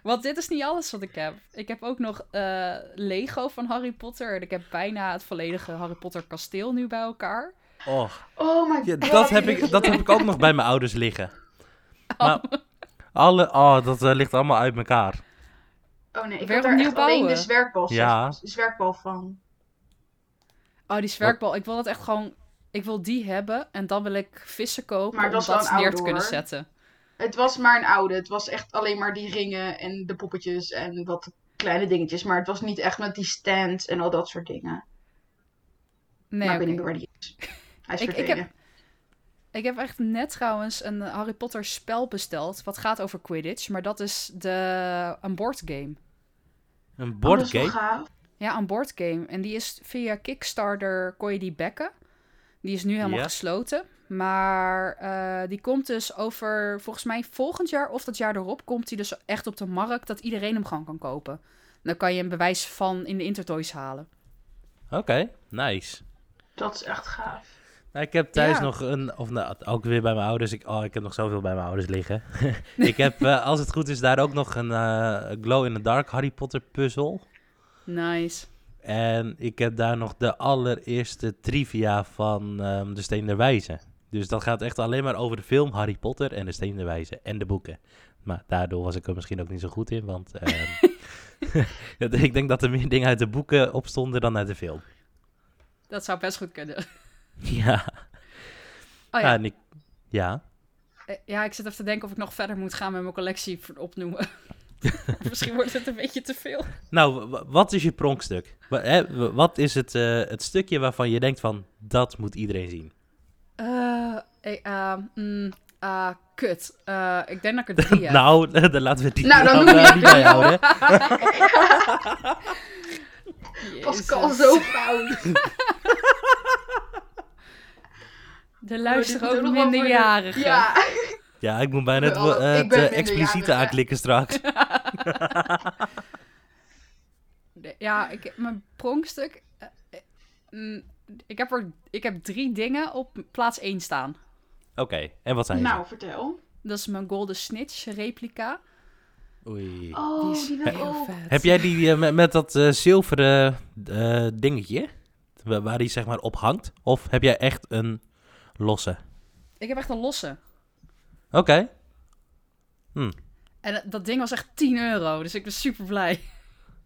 Want dit is niet alles wat ik heb. Ik heb ook nog eh, Lego van Harry Potter. En ik heb bijna het volledige Harry Potter kasteel nu bij elkaar. Oh. Oh my Ja, god. dat, heb ik, dat heb ik ook nog bij mijn ouders liggen. Maar alle, oh, dat eh, ligt allemaal uit elkaar. Oh nee, ik Weer heb daar echt alleen de zwerkbal, Ja. de zwerkbal van. Oh, die zwerkbal. Ik wil dat echt gewoon... Ik wil die hebben en dan wil ik vissen kopen Maar om dat dat, is wel een neer te kunnen zetten. Het was maar een oude. Het was echt alleen maar die ringen en de poppetjes en wat kleine dingetjes. Maar het was niet echt met die stands en al dat soort dingen. Nee, maar ik weet niet meer waar die is. Hij is Ik- ik heb- Ik heb echt net trouwens een Harry Potter spel besteld. Wat gaat over Quidditch. Maar dat is de, een boardgame. Een Oh, dat is wel boardgame? gaaf. Ja, een boardgame. En die is via Kickstarter kon je die backen. Die is nu helemaal gesloten. Maar eh, die komt dus over, volgens mij volgend jaar of dat jaar erop, komt die dus echt op de markt dat iedereen hem gewoon kan kopen. Dan kan je een bewijs van in de Intertoys halen. Oké, nice. Dat is echt gaaf. Nou, ik heb thuis Ja. nog een, of nou, ook weer bij mijn ouders. Ik, oh, ik heb nog zoveel bij mijn ouders liggen. ik heb, eh, als het goed is, daar ook nog een eh, Glow in the Dark Harry Potter puzzel. Nice. En ik heb daar nog de allereerste trivia van ehm, De Steen der Wijze. Dus dat gaat echt alleen maar over de film Harry Potter en De Steen der Wijze en de boeken. Maar daardoor was ik er misschien ook niet zo goed in, want ehm, ik denk dat er meer dingen uit de boeken op stonden dan uit de film. Dat zou best goed kunnen. Ja. Oh ja. ik, ja. Eh, ja, ik zit even te denken of ik nog verder moet gaan met mijn collectie opnoemen. Misschien wordt het een beetje te veel. Nou, wat is je pronkstuk? Wat is het, eh, het stukje waarvan je denkt van, dat moet iedereen zien? Eh, eh, eh, mm, ah, kut. Eh, ik denk dat ik er drie heb. nou, dan laten we het die Nou, dan dan, het niet drie bijhouden. Pascal, zo fout. Er luisteren Oh, ook minderjarigen. Ja. Ja, ik moet bijna het, eh, het expliciete aanklikken straks. De- Ja, ik, mijn pronkstuk... eh, mm, ik, heb er, ik heb drie dingen op plaats 1 staan. Oké, en wat zijn ze? Nou, vertel. Dat is mijn Golden Snitch replica. Oei. Oh, Die is die heel ook. vet. Heb jij die eh, met, met dat eh, zilveren eh, dingetje, wa- waar die zeg maar op hangt? Of heb jij echt een losse? Ik heb echt een losse. Oké. En eh, dat ding was echt 10 euro, dus ik ben super blij.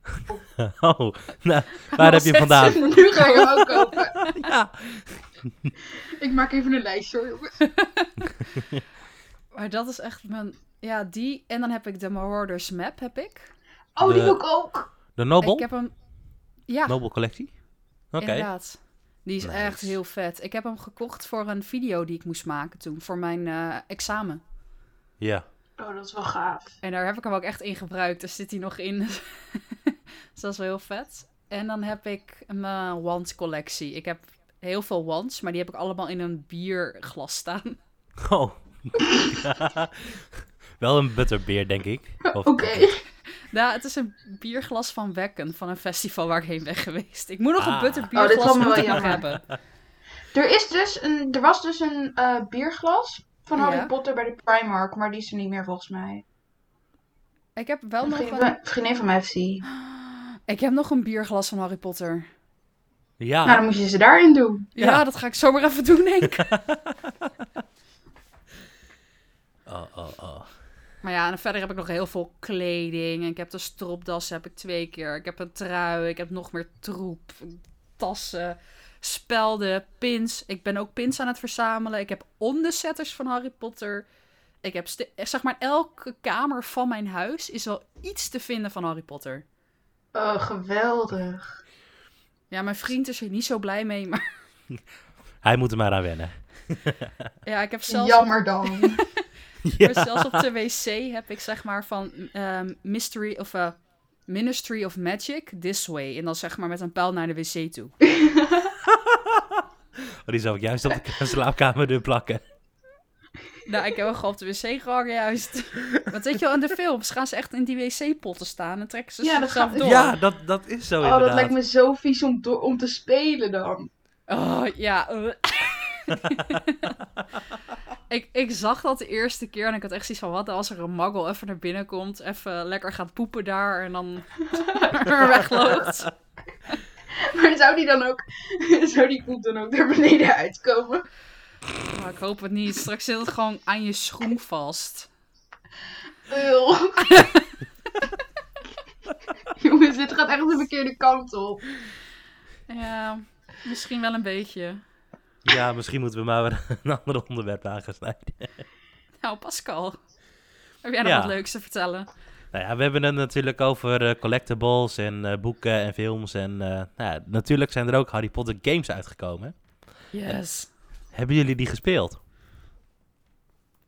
Oh, nou, waar heb je hem vandaan? nu ga je hem ook kopen. ja. Ik maak even een lijstje hoor, jongens. Maar dat is echt mijn... Ja, die. En dan heb ik de Marauders Map, heb ik. Oh, die wil ik ook. De Noble? Ik heb hem... Ja, Noble collectie? Oké. inderdaad. Die is Nice. echt heel vet. Ik heb hem gekocht voor een video die ik moest maken toen, voor mijn eh, examen. Ja. Oh, dat is wel gaaf. En daar heb ik hem ook echt in gebruikt. Daar zit hij nog in. dus dat is wel heel vet. En dan heb ik mijn wand-collectie. Ik heb heel veel wands, maar die heb ik allemaal in een bierglas staan. Oh. Wel een butterbeer, denk ik. Of- Oké. Ja, het is een bierglas van Wekken, van een festival waar ik heen ben geweest. Ik moet nog Ah. een Oh, dit butterbierglas ik nog hebben. Er, is dus een, er was dus een eh, bierglas van Harry Ja. Potter bij de Primark, maar die is er niet meer volgens mij. Ik heb wel Een nog vriendin, een... van- vriendin van mij heeft die. Ik heb nog een bierglas van Harry Potter. Ja, Nou, dan moet je ze daarin doen. Ja, Ja. dat ga ik zomaar even doen, denk ik. oh, oh, oh. Maar ja, en verder heb ik nog heel veel kleding. En ik heb de stropdas heb ik twee keer. Ik heb een trui. Ik heb nog meer troep. Tassen, spelden, pins. Ik ben ook pins aan het verzamelen. Ik heb onderzetters van Harry Potter. Ik heb, zeg maar, elke kamer van mijn huis is wel iets te vinden van Harry Potter. Oh, geweldig. Ja, mijn vriend is er niet zo blij mee. Maar Hij moet er maar aan wennen. ja, ik heb zelfs, Jammer dan. maar zelfs op de wc heb ik zeg maar van ehm, Mystery of eh, Ministry of Magic this way. En dan zeg maar met een pijl naar de wc toe. Oh, die zou ik juist op de slaapkamerdeur plakken. Nou, ik heb hem gewoon op de wc gehangen juist. Want weet je wel, in de films gaan ze echt in die wc-potten staan en trekken ze Ja, zichzelf gaat- door. Ja, dat, dat is zo Oh, inderdaad. dat lijkt me zo vies om, do- om te spelen dan. Oh, ja. Ik, ik zag dat de eerste keer en ik had echt zoiets van... Wat als er een magel even naar binnen komt, even lekker gaat poepen daar en dan wegloopt. Maar zou die dan ook, zou die poep dan ook naar beneden uitkomen? Maar ik hoop het niet. Straks zit het gewoon aan je schoen vast. Jongens, dit gaat echt de verkeerde kant op. Ja, misschien wel een beetje. Ja, misschien moeten we maar weer een ander onderwerp aangesnijden. Nou, Pascal. Heb jij nog Ja. wat leuks te vertellen? Nou ja, we hebben het natuurlijk over eh, collectibles en eh, boeken en films. En eh, nou ja, natuurlijk zijn er ook Harry Potter games uitgekomen. Yes. Hebben jullie die gespeeld?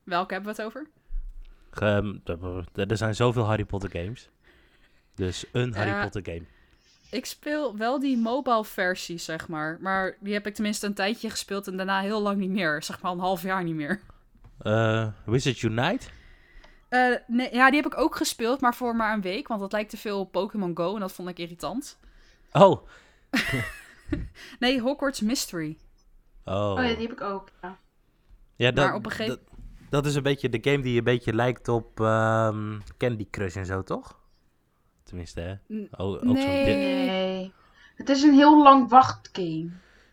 Welke hebben we het over? Ge- er- zijn zoveel Harry Potter games. Dus een Harry. Potter game. Ik speel wel die mobile versie, zeg maar. Maar die heb ik tenminste een tijdje gespeeld en daarna heel lang niet meer. Zeg maar een half jaar niet meer. Eh Wizards Unite? Eh, nee, ja, die heb ik ook gespeeld, maar voor maar een week. Want dat lijkt te veel op Pokémon Go en dat vond ik irritant. Oh. Nee, Hogwarts Mystery. Oh. Oh ja, die heb ik ook. Ja. Ja, dat, Maar op een gegeven- dat, dat is een beetje de game die een beetje lijkt op ehm, Candy Crush en zo, toch? Tenminste, hè? Oh, ook zo'n nee. Nee. Het is een heel lang wachtgame.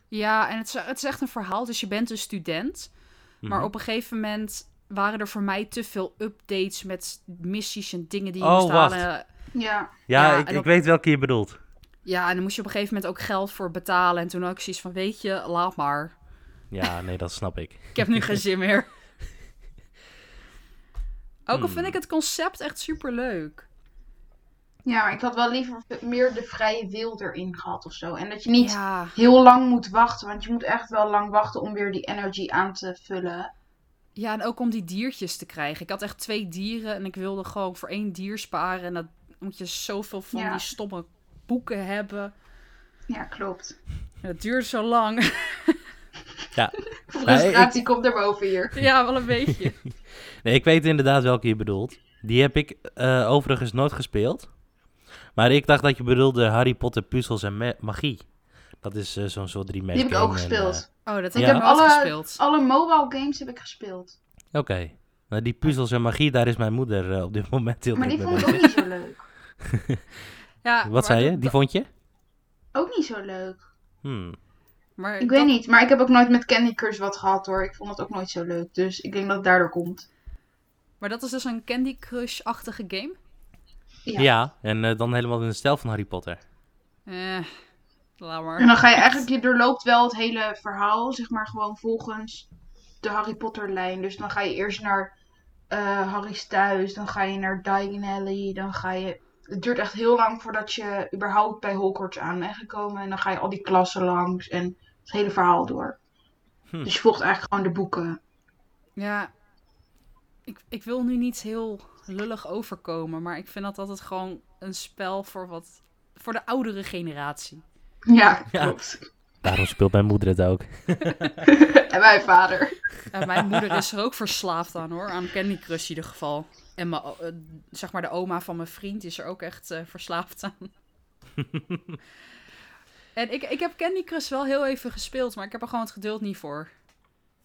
Ja, en het is, het is echt een verhaal. Dus je bent een student. Maar Mhm. op een gegeven moment waren er voor mij te veel updates met missies en dingen die je Oh, moest wacht. halen. Ja. Ja, Ja, ik, ik weet welke je bedoelt. Ja, en dan moest je op een gegeven moment ook geld voor betalen. En toen had ik zoiets van, weet je, laat maar. Ja, nee, dat snap ik. Ik heb nu geen zin meer. Ook al Hmm. vind ik het concept echt super leuk. Ja, maar ik had wel liever meer de vrije wil erin gehad of zo. En dat je niet Ja, heel lang moet wachten. Want je moet echt wel lang wachten om weer die energy aan te vullen. ja, en ook om die diertjes te krijgen. Ik had echt twee dieren en ik wilde gewoon voor één dier sparen. En dat moet je zoveel van Ja. die stomme boeken hebben. Ja, klopt. En dat duurde zo lang. Ja. Frustratie komt er boven hier. ja, wel een beetje. Nee, ik weet inderdaad welke je bedoelt. Die heb ik eh, overigens nooit gespeeld. Maar ik dacht dat je bedoelde Harry Potter puzzels en ma- magie. Dat is eh, zo'n soort drie Die heb ik ook gespeeld. Oh, dat heb Ja. ik heb nooit alle, gespeeld. alle mobile games heb ik gespeeld. Oké. Nou, die puzzels en magie, daar is mijn moeder eh, op dit moment heel Maar druk die mee vond ik ook niet zo leuk. Ja, Wat zei je? dat- Die vond je? Ook niet zo leuk. Hmm. Maar Ik dat- weet niet, maar ik heb ook nooit met Candy Crush wat gehad hoor. Ik vond het ook nooit zo leuk. Dus ik denk dat het daardoor komt. Maar dat is dus een Candy Crush-achtige game? Ja. Ja, en eh, dan helemaal in de stijl van Harry Potter. Eh, laat En dan ga je eigenlijk, je doorloopt wel het hele verhaal, zeg maar gewoon volgens de Harry Potter lijn. Dus dan ga je eerst naar eh, Harry's thuis, dan ga je naar Diagon Alley, dan ga je... Het duurt echt heel lang voordat je überhaupt bij Hogwarts aan bent gekomen. En dan ga je al die klassen langs en het hele verhaal door. Hm. Dus je volgt eigenlijk gewoon de boeken. Ja, ik, ik wil nu niet heel lullig overkomen, maar ik vind dat altijd gewoon een spel voor wat voor de oudere generatie. Ja, Ja. klopt. Daarom speelt mijn moeder het ook. en mijn vader. En mijn moeder is er ook verslaafd aan hoor, aan Candy Crush in ieder geval. En mijn, eh, zeg maar de oma van mijn vriend is er ook echt eh, verslaafd aan. en ik, ik heb Candy Crush wel heel even gespeeld, maar ik heb er gewoon het geduld niet voor.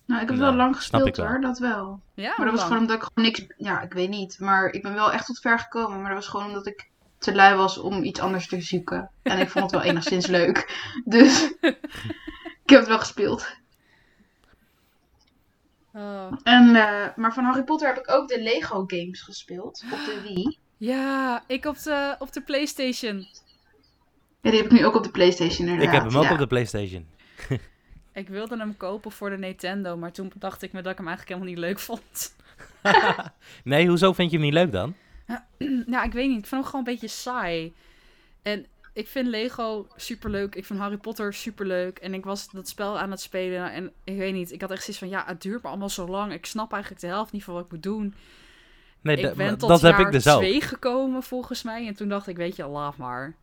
Nou, ik heb Nou, wel lang snap ik gespeeld wel. hoor, dat wel. Ja, Maar dat was gewoon omdat ik gewoon niks... Ja, ik weet niet. Maar ik ben wel echt tot ver gekomen. Maar dat was gewoon omdat ik te lui was om iets anders te zoeken. En ik vond het wel enigszins leuk. Dus ik heb het wel gespeeld. Oh. En, eh, maar van Harry Potter heb ik ook de Lego games gespeeld. Op de Wii. Ja, ik op de, op de PlayStation. Ja, die heb ik nu ook op de Playstation inderdaad. Ik heb hem ook ja. op de PlayStation. Ik wilde hem kopen voor de Nintendo, maar toen dacht ik me dat ik hem eigenlijk helemaal niet leuk vond. Nee, hoezo vind je hem niet leuk dan? nou, ik weet niet. Ik vind hem gewoon een beetje saai. En ik vind Lego superleuk. Ik vind Harry Potter superleuk. En ik was dat spel aan het spelen. En ik weet niet, ik had echt zoiets van... Ja, het duurt me allemaal zo lang. Ik snap eigenlijk de helft niet van wat ik moet doen. Nee, ik ben tot dat heb ik dus twee gekomen, volgens mij. En toen dacht ik, weet je, laat maar.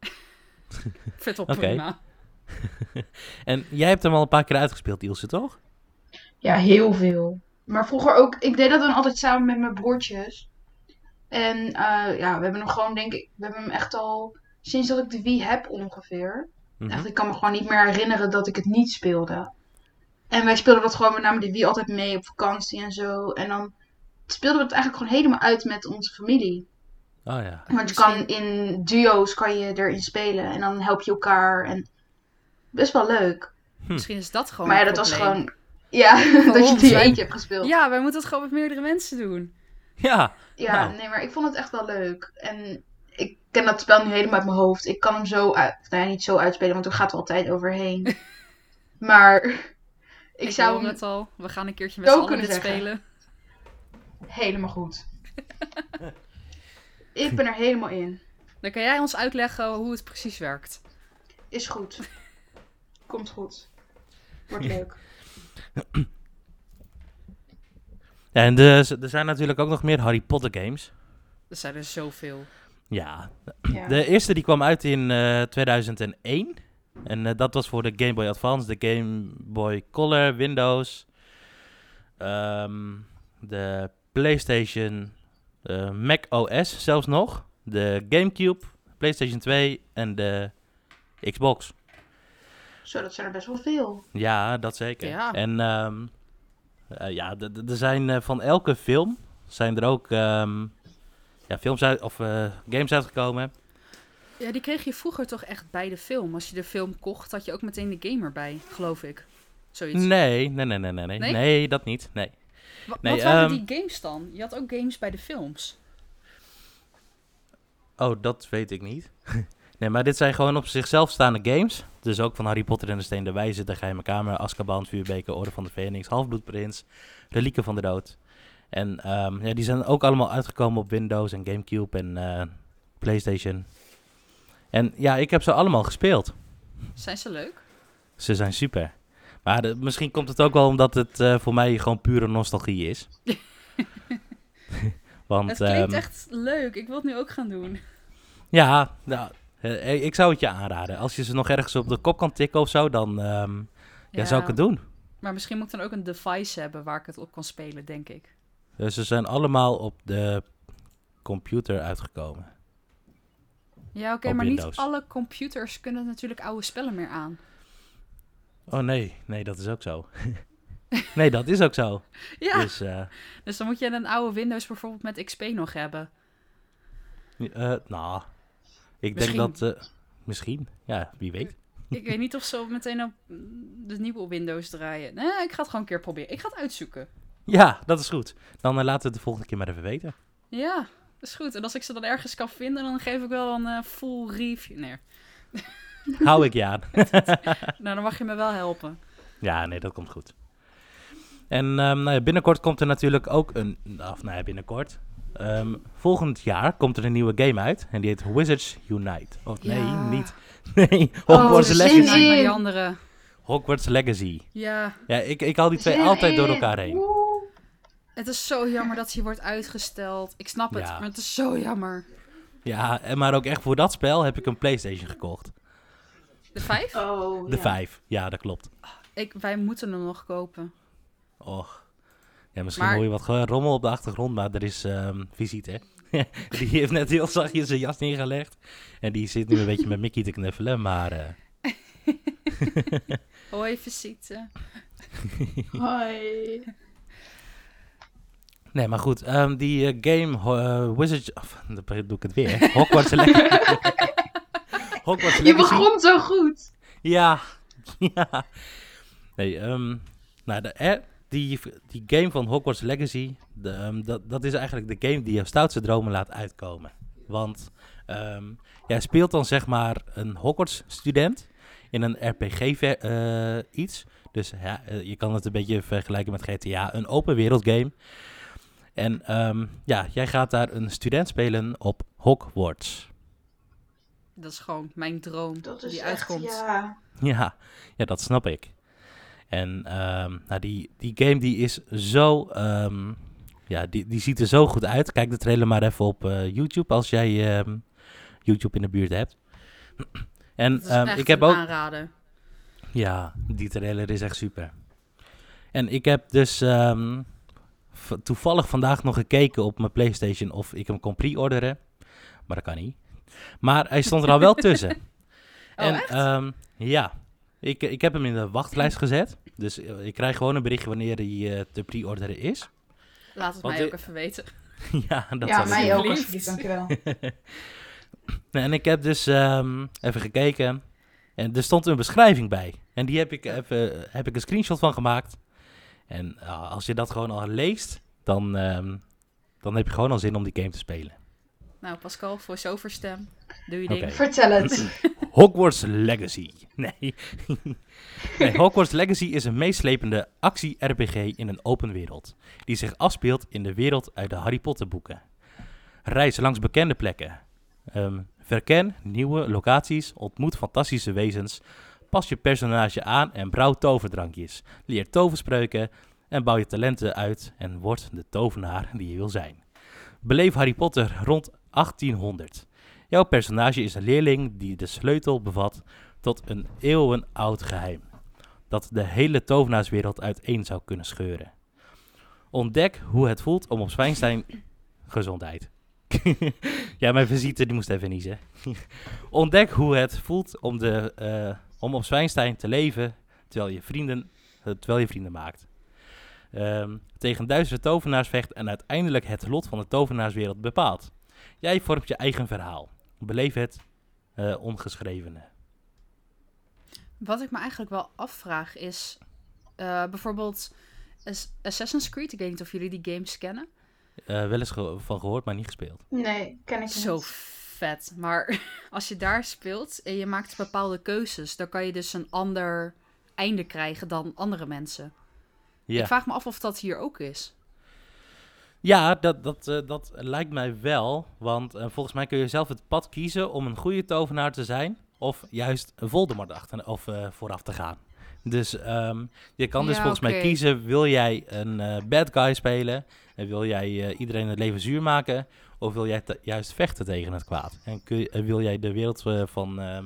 ik vind het wel prima. En jij hebt hem al een paar keer uitgespeeld, Ilse, toch? Ja, heel veel. Maar vroeger ook, ik deed dat dan altijd samen met mijn broertjes. En eh, ja, we hebben hem gewoon, denk ik, we hebben hem echt al sinds dat ik de Wii heb ongeveer. Mhm. Echt, ik kan me gewoon niet meer herinneren dat ik het niet speelde. En wij speelden dat gewoon met name de Wii altijd mee op vakantie en zo. En dan speelden we het eigenlijk gewoon helemaal uit met onze familie. Oh ja. Want je kan in duo's kan je erin spelen en dan help je elkaar. En best wel leuk. Misschien is dat gewoon maar ja, dat was gewoon... Ja, dat je hè? eentje hebt gespeeld. Ja, wij moeten het gewoon met meerdere mensen doen. Ja, Ja, Nou. nee, maar ik vond het echt wel leuk. En ik ken dat spel nu helemaal uit mijn hoofd. Ik kan hem zo uit, nou ja, niet zo uitspelen, want er gaat wel tijd overheen. maar ik, Ik, zou hem het al. We gaan een keertje met z'n allen kunnen dit zeggen. spelen. helemaal goed. ik ben er helemaal in. Dan kan jij ons uitleggen hoe het precies werkt. Is goed. Komt goed. Wordt leuk. Ja, en de, er zijn natuurlijk ook nog meer Harry Potter games. Er zijn er zoveel. Ja, Ja. de eerste die kwam uit in eh, 2001. En eh, dat was voor de Game Boy Advance, de Game Boy Color, Windows, ehm, de PlayStation, eh, Mac OS zelfs nog, de GameCube, PlayStation 2 en de Xbox. Zo, dat zijn er best wel veel. Ja, dat zeker. Ja. En ehm, eh, ja, er zijn eh, van elke film zijn er ook ehm, ja, films uit, of eh, games uitgekomen. Ja, die kreeg je vroeger toch echt bij de film. Als je de film kocht, had je ook meteen de game erbij, geloof ik. Zoiets. Nee, nee, nee, nee, nee, nee, Nee? dat niet. Nee. Wa- Nee, wat waren ehm, die games dan? Je had ook games bij de films. Oh, dat weet ik niet. nee, maar dit zijn gewoon op zichzelf staande games. Dus ook van Harry Potter en de Steen der Wijze, De Geheime Kamer, Azkaban, Vuurbeker, Orde van de Phoenix, Halfbloedprins, Relieken van de Dood. En ehm, ja, die zijn ook allemaal uitgekomen op Windows en Gamecube en eh, PlayStation. En ja, ik heb ze allemaal gespeeld. Zijn ze leuk? Ze zijn super. Maar de- misschien komt het ook wel omdat het eh, voor mij gewoon pure nostalgie is. Want het klinkt ehm, echt leuk. Ik wil het nu ook gaan doen. ja, nou, eh, ik zou het je aanraden. Als je ze nog ergens op de kop kan tikken of zo, dan ehm, ja. zou ik het doen. Maar misschien moet ik dan ook een device hebben waar ik het op kan spelen, denk ik. Dus ze zijn allemaal op de computer uitgekomen. Ja, oké, maar niet alle computers kunnen natuurlijk oude spellen meer aan. Oh nee, nee, dat is ook zo. nee, dat is ook zo. Ja, Dus, eh, dus dan moet je een oude Windows bijvoorbeeld met XP nog hebben. eh, nou, ik Misschien. denk dat... eh, misschien, ja, wie weet. Ik weet niet of ze meteen op mm, de nieuwe Windows draaien. Nee, ik ga het gewoon een keer proberen. Ik ga het uitzoeken. Ja, dat is goed. Dan eh, laten we het de volgende keer maar even weten. Ja, dat is goed. En als ik ze dan ergens kan vinden, dan geef ik wel een eh, full review. Nee, Hou ik je aan. nou, dan mag je me wel helpen. Ja, nee, dat komt goed. En ehm, nou ja, binnenkort komt er natuurlijk ook een... Of nou ja, binnenkort. Ehm, volgend jaar komt er een nieuwe game uit. En die heet Wizards Unite. Of nee, Ja. niet. Nee, Hogwarts er Legacy. zin Maar die andere. Hogwarts Legacy. Ja, Ja, ik, ik haal die twee Zin altijd door elkaar heen. Woe. het is zo jammer dat hij wordt uitgesteld. Ik snap het, Ja. maar het is zo jammer. Ja, en maar ook echt voor dat spel heb ik een Playstation gekocht. De vijf? Oh, De ja. 5, ja, dat klopt. Ik, wij moeten hem nog kopen. Och. Ja, misschien Maar- hoor je wat rommel op de achtergrond, maar er is ehm visite, die heeft net heel zachtjes zijn jas neergelegd. En die zit nu een beetje met Mickey te knuffelen, maar... eh, Hoi, visite. Hoi. Nee, maar goed, ehm, die eh, game eh, Wizards... Of, dan doe ik het weer. Hogwarts Legacy. Hogwarts Je Legacy. begon zo goed. Ja, ja. Nee, ehm, nou, de, eh, die, die game van Hogwarts Legacy, de, ehm, dat, dat is eigenlijk de game die je stoutste dromen laat uitkomen. Want ehm, jij speelt dan zeg maar een Hogwarts-student in een RPG ver- eh, iets. Dus ja, eh, je kan het een beetje vergelijken met GTA, een open wereld game. En ehm, ja, jij gaat daar een student spelen op Hogwarts. Dat is gewoon mijn droom Dat is die echt, uitkomt. ja. Ja, ja, dat snap ik. En ehm, nou, die, die game die is zo... ehm, ja, die, die ziet er zo goed uit. Kijk de trailer maar even op eh, YouTube als jij ehm, YouTube in de buurt hebt. en ik heb ook... aanrader. Ja, die trailer is echt super. En ik heb dus toevallig vandaag nog gekeken op mijn PlayStation of ik hem kon pre-orderen. Maar dat kan niet. Maar hij stond er al wel tussen. Oh, en echt? ja, ik, ik heb hem in de wachtlijst gezet. Dus eh, ik krijg gewoon een berichtje wanneer hij eh, te pre-orderen is. Laat het Want mij ook even weten. ja, dat ja, mij doen. ook alsjeblieft. dankjewel. En ik heb dus ehm, even gekeken. En er stond een beschrijving bij. En die heb ik, even, heb ik een screenshot van gemaakt. En als je dat gewoon al leest, dan, ehm, dan heb je gewoon al zin om die game te spelen. Nou, Pascal, voor zover stem. Doe je ding. Vertel het. Hogwarts Legacy. Nee. nee. Hogwarts Legacy is een meeslepende actie-RPG in een open wereld. Die zich afspeelt in de wereld uit de Harry Potter boeken. Reis langs bekende plekken. Ehm, verken nieuwe locaties, ontmoet fantastische wezens. Pas je personage aan en brouw toverdrankjes. Leer toverspreuken en bouw je talenten uit en word de tovenaar die je wil zijn. Beleef Harry Potter rond 1800. Jouw personage is een leerling die de sleutel bevat tot een eeuwenoud geheim. Dat de hele tovenaarswereld uiteen zou kunnen scheuren. Ontdek hoe het voelt om op Zwijnstein... Gezondheid. ja, mijn visite die moest even niezen. Ontdek hoe het voelt om, de, eh, om op Zwijnstein te leven terwijl je vrienden, eh, terwijl je vrienden maakt. Ehm, tegen duizenden tovenaars vecht en uiteindelijk het lot van de tovenaarswereld bepaalt. Jij vormt je eigen verhaal. Beleef het eh, ongeschrevene. Wat ik me eigenlijk wel afvraag is... eh, bijvoorbeeld Ass- Assassin's Creed. Ik weet niet of jullie die games kennen. Eh, wel eens ge- van gehoord, maar niet gespeeld. Nee, ken ik Zo niet. vet. Maar als je daar speelt en je maakt bepaalde keuzes... dan kan je dus een ander einde krijgen dan andere mensen. Ja, Ik vraag me af of dat hier ook is. Ja dat, dat, eh, dat lijkt mij wel. Want eh, volgens mij kun je zelf het pad kiezen om een goede tovenaar te zijn. Of juist een Voldemort achter, of, eh, vooraf te gaan. Dus ehm, je kan dus Ja, volgens mij kiezen, wil jij een bad guy spelen? En wil jij iedereen het leven zuur maken? Of wil jij juist vechten tegen het kwaad? En kun je, wil jij de wereld van ehm,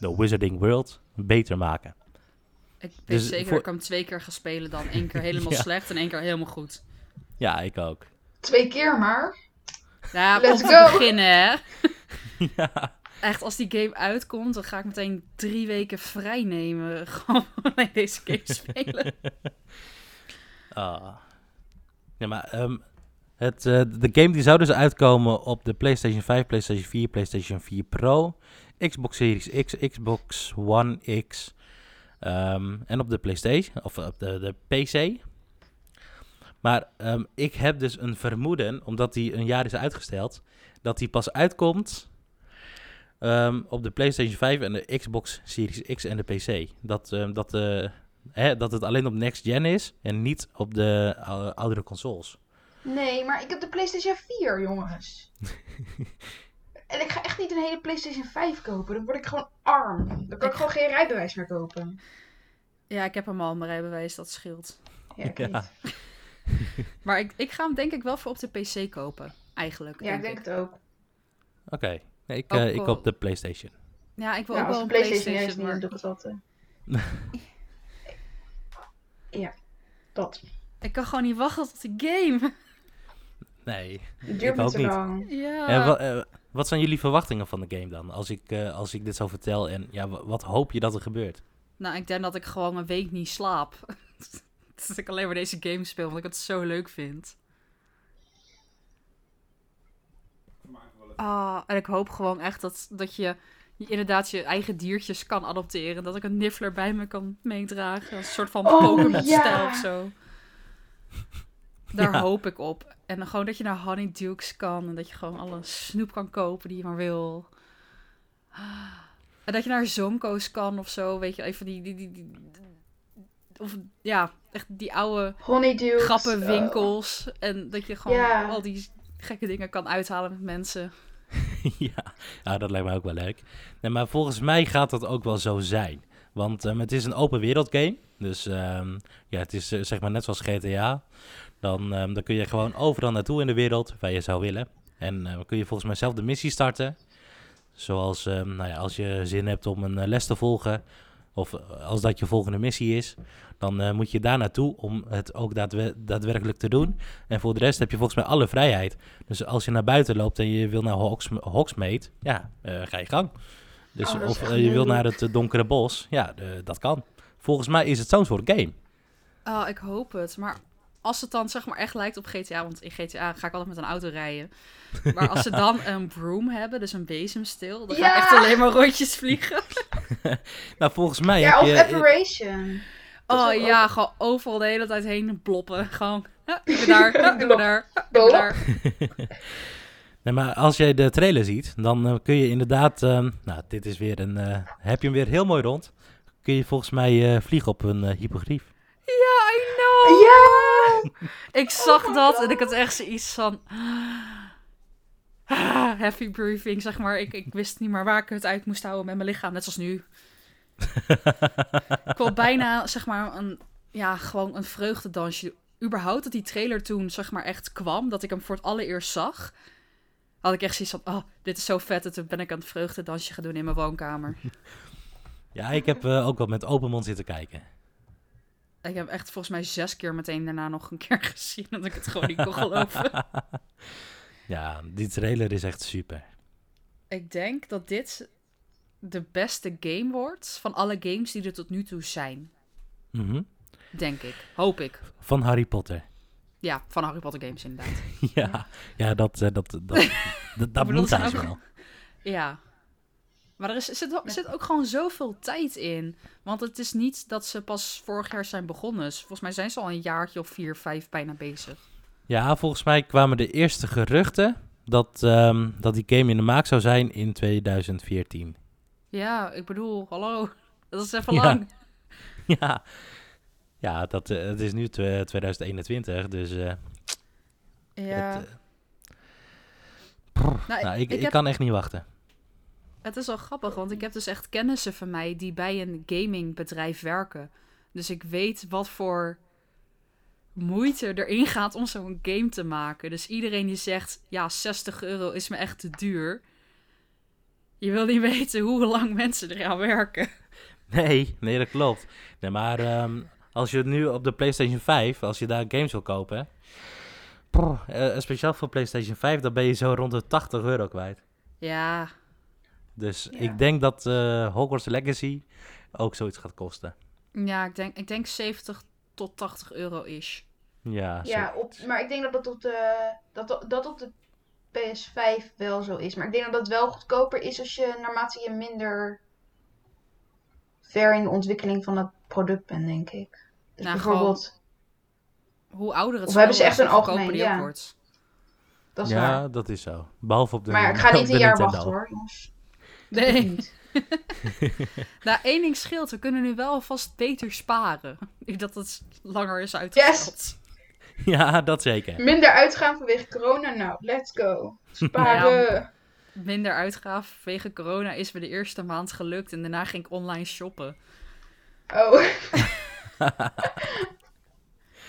de Wizarding World beter maken? Ik weet Dus zeker voor- dat ik hem twee keer ga spelen dan. één keer helemaal Ja. slecht en één keer helemaal goed. Ja, ik ook. Twee keer maar. Ja, Let's go. beginnen hè. ja. Echt, als die game uitkomt, dan ga ik meteen drie weken vrij nemen. Gewoon alleen deze game spelen. Ah. Ja, maar ehm, het, eh, de game die zou dus uitkomen op de PlayStation 5, PlayStation 4, PlayStation 4 Pro, Xbox Series X, Xbox One X ehm, en op de PlayStation of op de, de PC. Maar ehm, ik heb dus een vermoeden, omdat die een jaar is uitgesteld, dat die pas uitkomt ehm, op de PlayStation 5 en de Xbox Series X en de PC. Dat, ehm, dat de hè, dat het alleen op next gen is en niet op de ou- oudere consoles. Nee, maar ik heb de PlayStation 4, jongens. en ik ga echt niet een hele PlayStation 5 kopen. Dan word ik gewoon arm. Dan kan ik gewoon geen rijbewijs meer kopen. Ja, ik heb hem al, mijn rijbewijs, dat scheelt. Ja, ik Ja. weet. Maar ik, ik ga hem denk ik wel voor op de PC kopen. Eigenlijk. Ja, ik denk het ook. Oké, nee, ik, eh, ik wel- op de PlayStation. Ja, ik wil ook wel de een PlayStation maar doe ik het wat. eh. ja, dat. ik kan gewoon niet wachten tot die game. Nee, Het ik duurt niet. lang. Ja. En wa- eh, wat zijn jullie verwachtingen van de game dan? Als ik, eh, als ik dit zo vertel en ja, wa- wat hoop je dat er gebeurt? Nou, ik denk dat ik gewoon een week niet slaap. dat ik alleen maar deze game speel, omdat ik het zo leuk vind. Ah, en ik hoop gewoon echt dat, dat je, je inderdaad je eigen diertjes kan adopteren. Dat ik een niffler bij me kan meedragen. Als een soort van Oh, Pokémon-stijl ja. of zo. Daar Ja. hoop ik op. En dan gewoon dat je naar Honeydukes kan. En dat je gewoon alle snoep kan kopen die je maar wil. En dat je naar Zonko's kan of zo. Weet je, even die... die, die, die- of ja, echt die oude Honeydew. grappenwinkels. En dat je gewoon al die gekke dingen kan uithalen met mensen. ja. ja, dat lijkt mij ook wel leuk. Nee, maar volgens mij gaat dat ook wel zo zijn. Want ehm, het is een open wereld game. Dus ehm, ja, het is eh, zeg maar net zoals GTA. Dan, ehm, dan kun je gewoon overal naartoe in de wereld waar je zou willen. En eh, dan kun je volgens mij zelf de missie starten. Zoals ehm, nou ja, als je zin hebt om een eh, les te volgen. Of eh, als dat je volgende missie is. Dan eh, moet je daar naartoe om het ook daadwe- daadwerkelijk te doen. En voor de rest heb je volgens mij alle vrijheid. Dus als je naar buiten loopt en je wil naar Hogs, Hogsmeade, ja, eh, ga je gang. Dus Oh, of je wil naar het donkere bos, ja, dat kan. Volgens mij is het zo'n soort game. Oh, ik hoop het. Maar als het dan zeg maar echt lijkt op GTA, want in GTA ga ik altijd met een auto rijden. Maar als ze dan een broom hebben, dus een bezemsteel, dan ga ik Ja! echt alleen maar rondjes vliegen. Nou, volgens mij Ja, heb of je... Apparition. Oh ook ja, gewoon overal de hele tijd heen bloppen. Gewoon, ja, ik ben daar, ja, ik ben daar, ik ben daar. Nee, maar als jij de trailer ziet, dan eh, kun je inderdaad... ehm, nou, dit is weer een... eh, heb je hem weer heel mooi rond. Kun je volgens mij eh, vliegen op een eh, hypogrief. Ja, I know. Ja! Ik zag Oh dat God. en ik had echt zoiets van... ah, Heavy breathing, zeg maar. Ik, ik wist niet meer waar ik het uit moest houden met mijn lichaam, net zoals nu. ik wil bijna, zeg maar, een, ja, gewoon een vreugdedansje. Überhaupt dat die trailer toen, zeg maar, echt kwam, dat ik hem voor het allereerst zag, had ik echt zoiets van, oh, dit is zo vet. En toen ben ik een vreugdedansje gaan doen in mijn woonkamer. Ja, ik heb eh, ook wel met open mond zitten kijken. Ik heb echt volgens mij zes keer meteen daarna nog een keer gezien, dat ik het gewoon niet kon geloven. Ja, die trailer is echt super. Ik denk dat dit de beste game wordt van alle games die er tot nu toe zijn. Mhm. Denk ik. Hoop ik. Van Harry Potter. Ja, van Harry Potter games inderdaad. ja, ja, dat, eh, dat, dat, dat, dat, dat moet ook- wel. Ja. Maar er is, zit, ook- zit ook gewoon zoveel tijd in. Want het is niet dat ze pas vorig jaar zijn begonnen. Dus volgens mij zijn ze al een jaartje of vier, vijf bijna bezig. Ja, volgens mij kwamen de eerste geruchten dat, ehm, dat die game in de maak zou zijn in 2014. Ja, ik bedoel, hallo. Dat is even Ja. lang. ja, ja dat, eh, het is nu twe- 2021, dus eh, Ja. het, eh, Nou, nou, ik, ik ik heb- kan echt niet wachten. Het is wel grappig, want ik heb dus echt kennissen van mij die bij een gamingbedrijf werken. Dus ik weet wat voor moeite erin gaat om zo'n game te maken. Dus iedereen die zegt, ja, 60 euro is me echt te duur. Je wil niet weten hoe lang mensen eraan werken. Nee, nee, dat klopt. Nee, maar ehm, als je nu op de PlayStation 5, als je daar games wil kopen, eh, speciaal voor PlayStation 5, dan ben je zo rond de 80 euro kwijt. Ja, Dus Ja. ik denk dat eh Hogwarts Legacy ook zoiets gaat kosten. ja ik, denk, ik denk 70 tot 80 euro is. Ja, Ja, op, maar ik denk dat dat op, de, dat, dat op de PS5 wel zo is. Maar ik denk dat dat wel goedkoper is als je naarmate je minder ver in de ontwikkeling van het product bent, denk ik. Dus Nou, bijvoorbeeld, Hoe ouder het Of hebben ze echt is, een algemeen, die ja. wordt. dat is ja waar. dat is zo. Behalve op de Maar ik ga niet een jaar Nintendo. wachten hoor, jongens. Nee. Nou, één ding scheelt. We kunnen nu wel alvast beter sparen. Ik dat het langer is uitgesteld. Ja, dat zeker. Minder uitgaan vanwege corona, nou, let's go. Sparen. Minder uitgaven vanwege corona is me de eerste maand gelukt. En daarna ging ik online shoppen. Oh,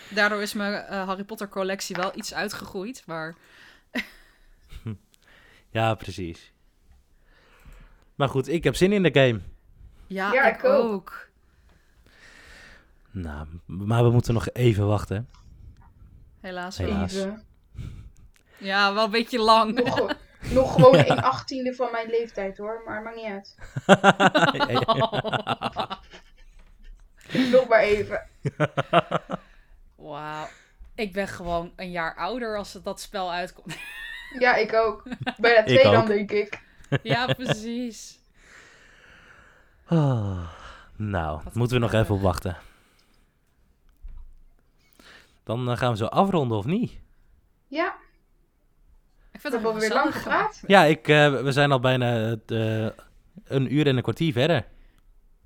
Daardoor is mijn eh, Harry Potter collectie wel iets uitgegroeid. Maar Ja, precies. Maar goed, ik heb zin in de game. Ja, Ja, ik, ik ook. ook. Nou, maar we moeten nog even wachten. Helaas. Even. Ja, wel een beetje lang. Nog, nog gewoon een achttiende van mijn leeftijd hoor, maar maakt niet uit. Nog maar even. Wauw. Ik ben gewoon een jaar ouder als het dat spel uitkomt. Ja, ik ook. Bijna twee Ik dan, ook. denk ik. ja, precies. Ah, nou, Wat moeten we nog even op wachten. Dan eh, gaan we zo afronden, of niet? Ja, Ik we vind het hebben weer lang gepraat. Ja, ik, eh, we zijn al bijna eh, een uur en een kwartier verder.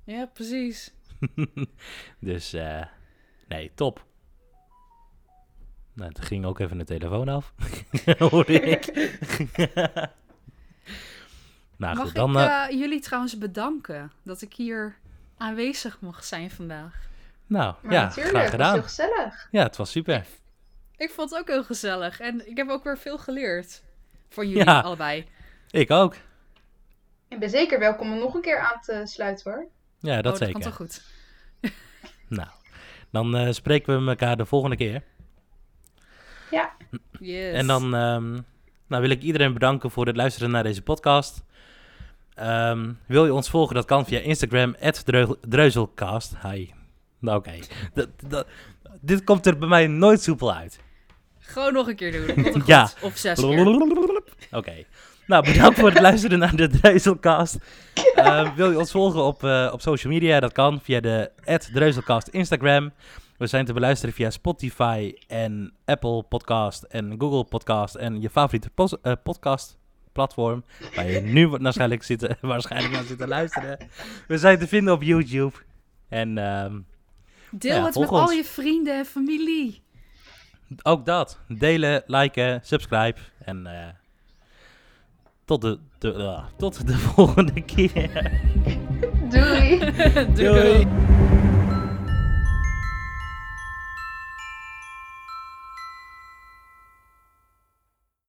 Ja, precies. dus, eh, nee, top. Nou, toen ging ook even de telefoon af. Hoorde ik. nou Mag goed, dan... ik jullie trouwens bedanken dat ik hier aanwezig mocht zijn vandaag? Nou, Maar ja, natuurlijk, graag dat is heel gedaan. gezellig. Ja, het was super. Ik vond het ook heel gezellig en ik heb ook weer veel geleerd. Van jullie Ja. allebei. Ik ook. Ik ben zeker welkom om nog een keer aan te sluiten hoor. Ja, dat oh, zeker. dat kan toch goed. Nou, dan eh, spreken we elkaar de volgende keer. Yes. En dan ehm, nou wil ik iedereen bedanken voor het luisteren naar deze podcast. Ehm, wil je ons volgen? Dat kan via Instagram, dreuzelcast. Hi. Nou, oké. Dat- dat- Dit komt er bij mij nooit soepel uit. Gewoon nog een keer doen. Ja. Of zes keer. Oké. Nou, bedankt voor het luisteren naar de Dreuzelcast. Ehm, wil je ons volgen op, eh, op social media? Dat kan via de Dreuzelcast Instagram. We zijn te beluisteren via Spotify en Apple Podcast en Google Podcast en je favoriete eh, podcast platform waar je nu waarschijnlijk zit, waarschijnlijk naar zit te luisteren. We zijn te vinden op YouTube. En ehm, Deel Ja, het met al je vrienden en familie. ook dat. Delen, liken, subscribe. En eh, tot, de, de, ah, tot de volgende keer. Doei! doei. doei.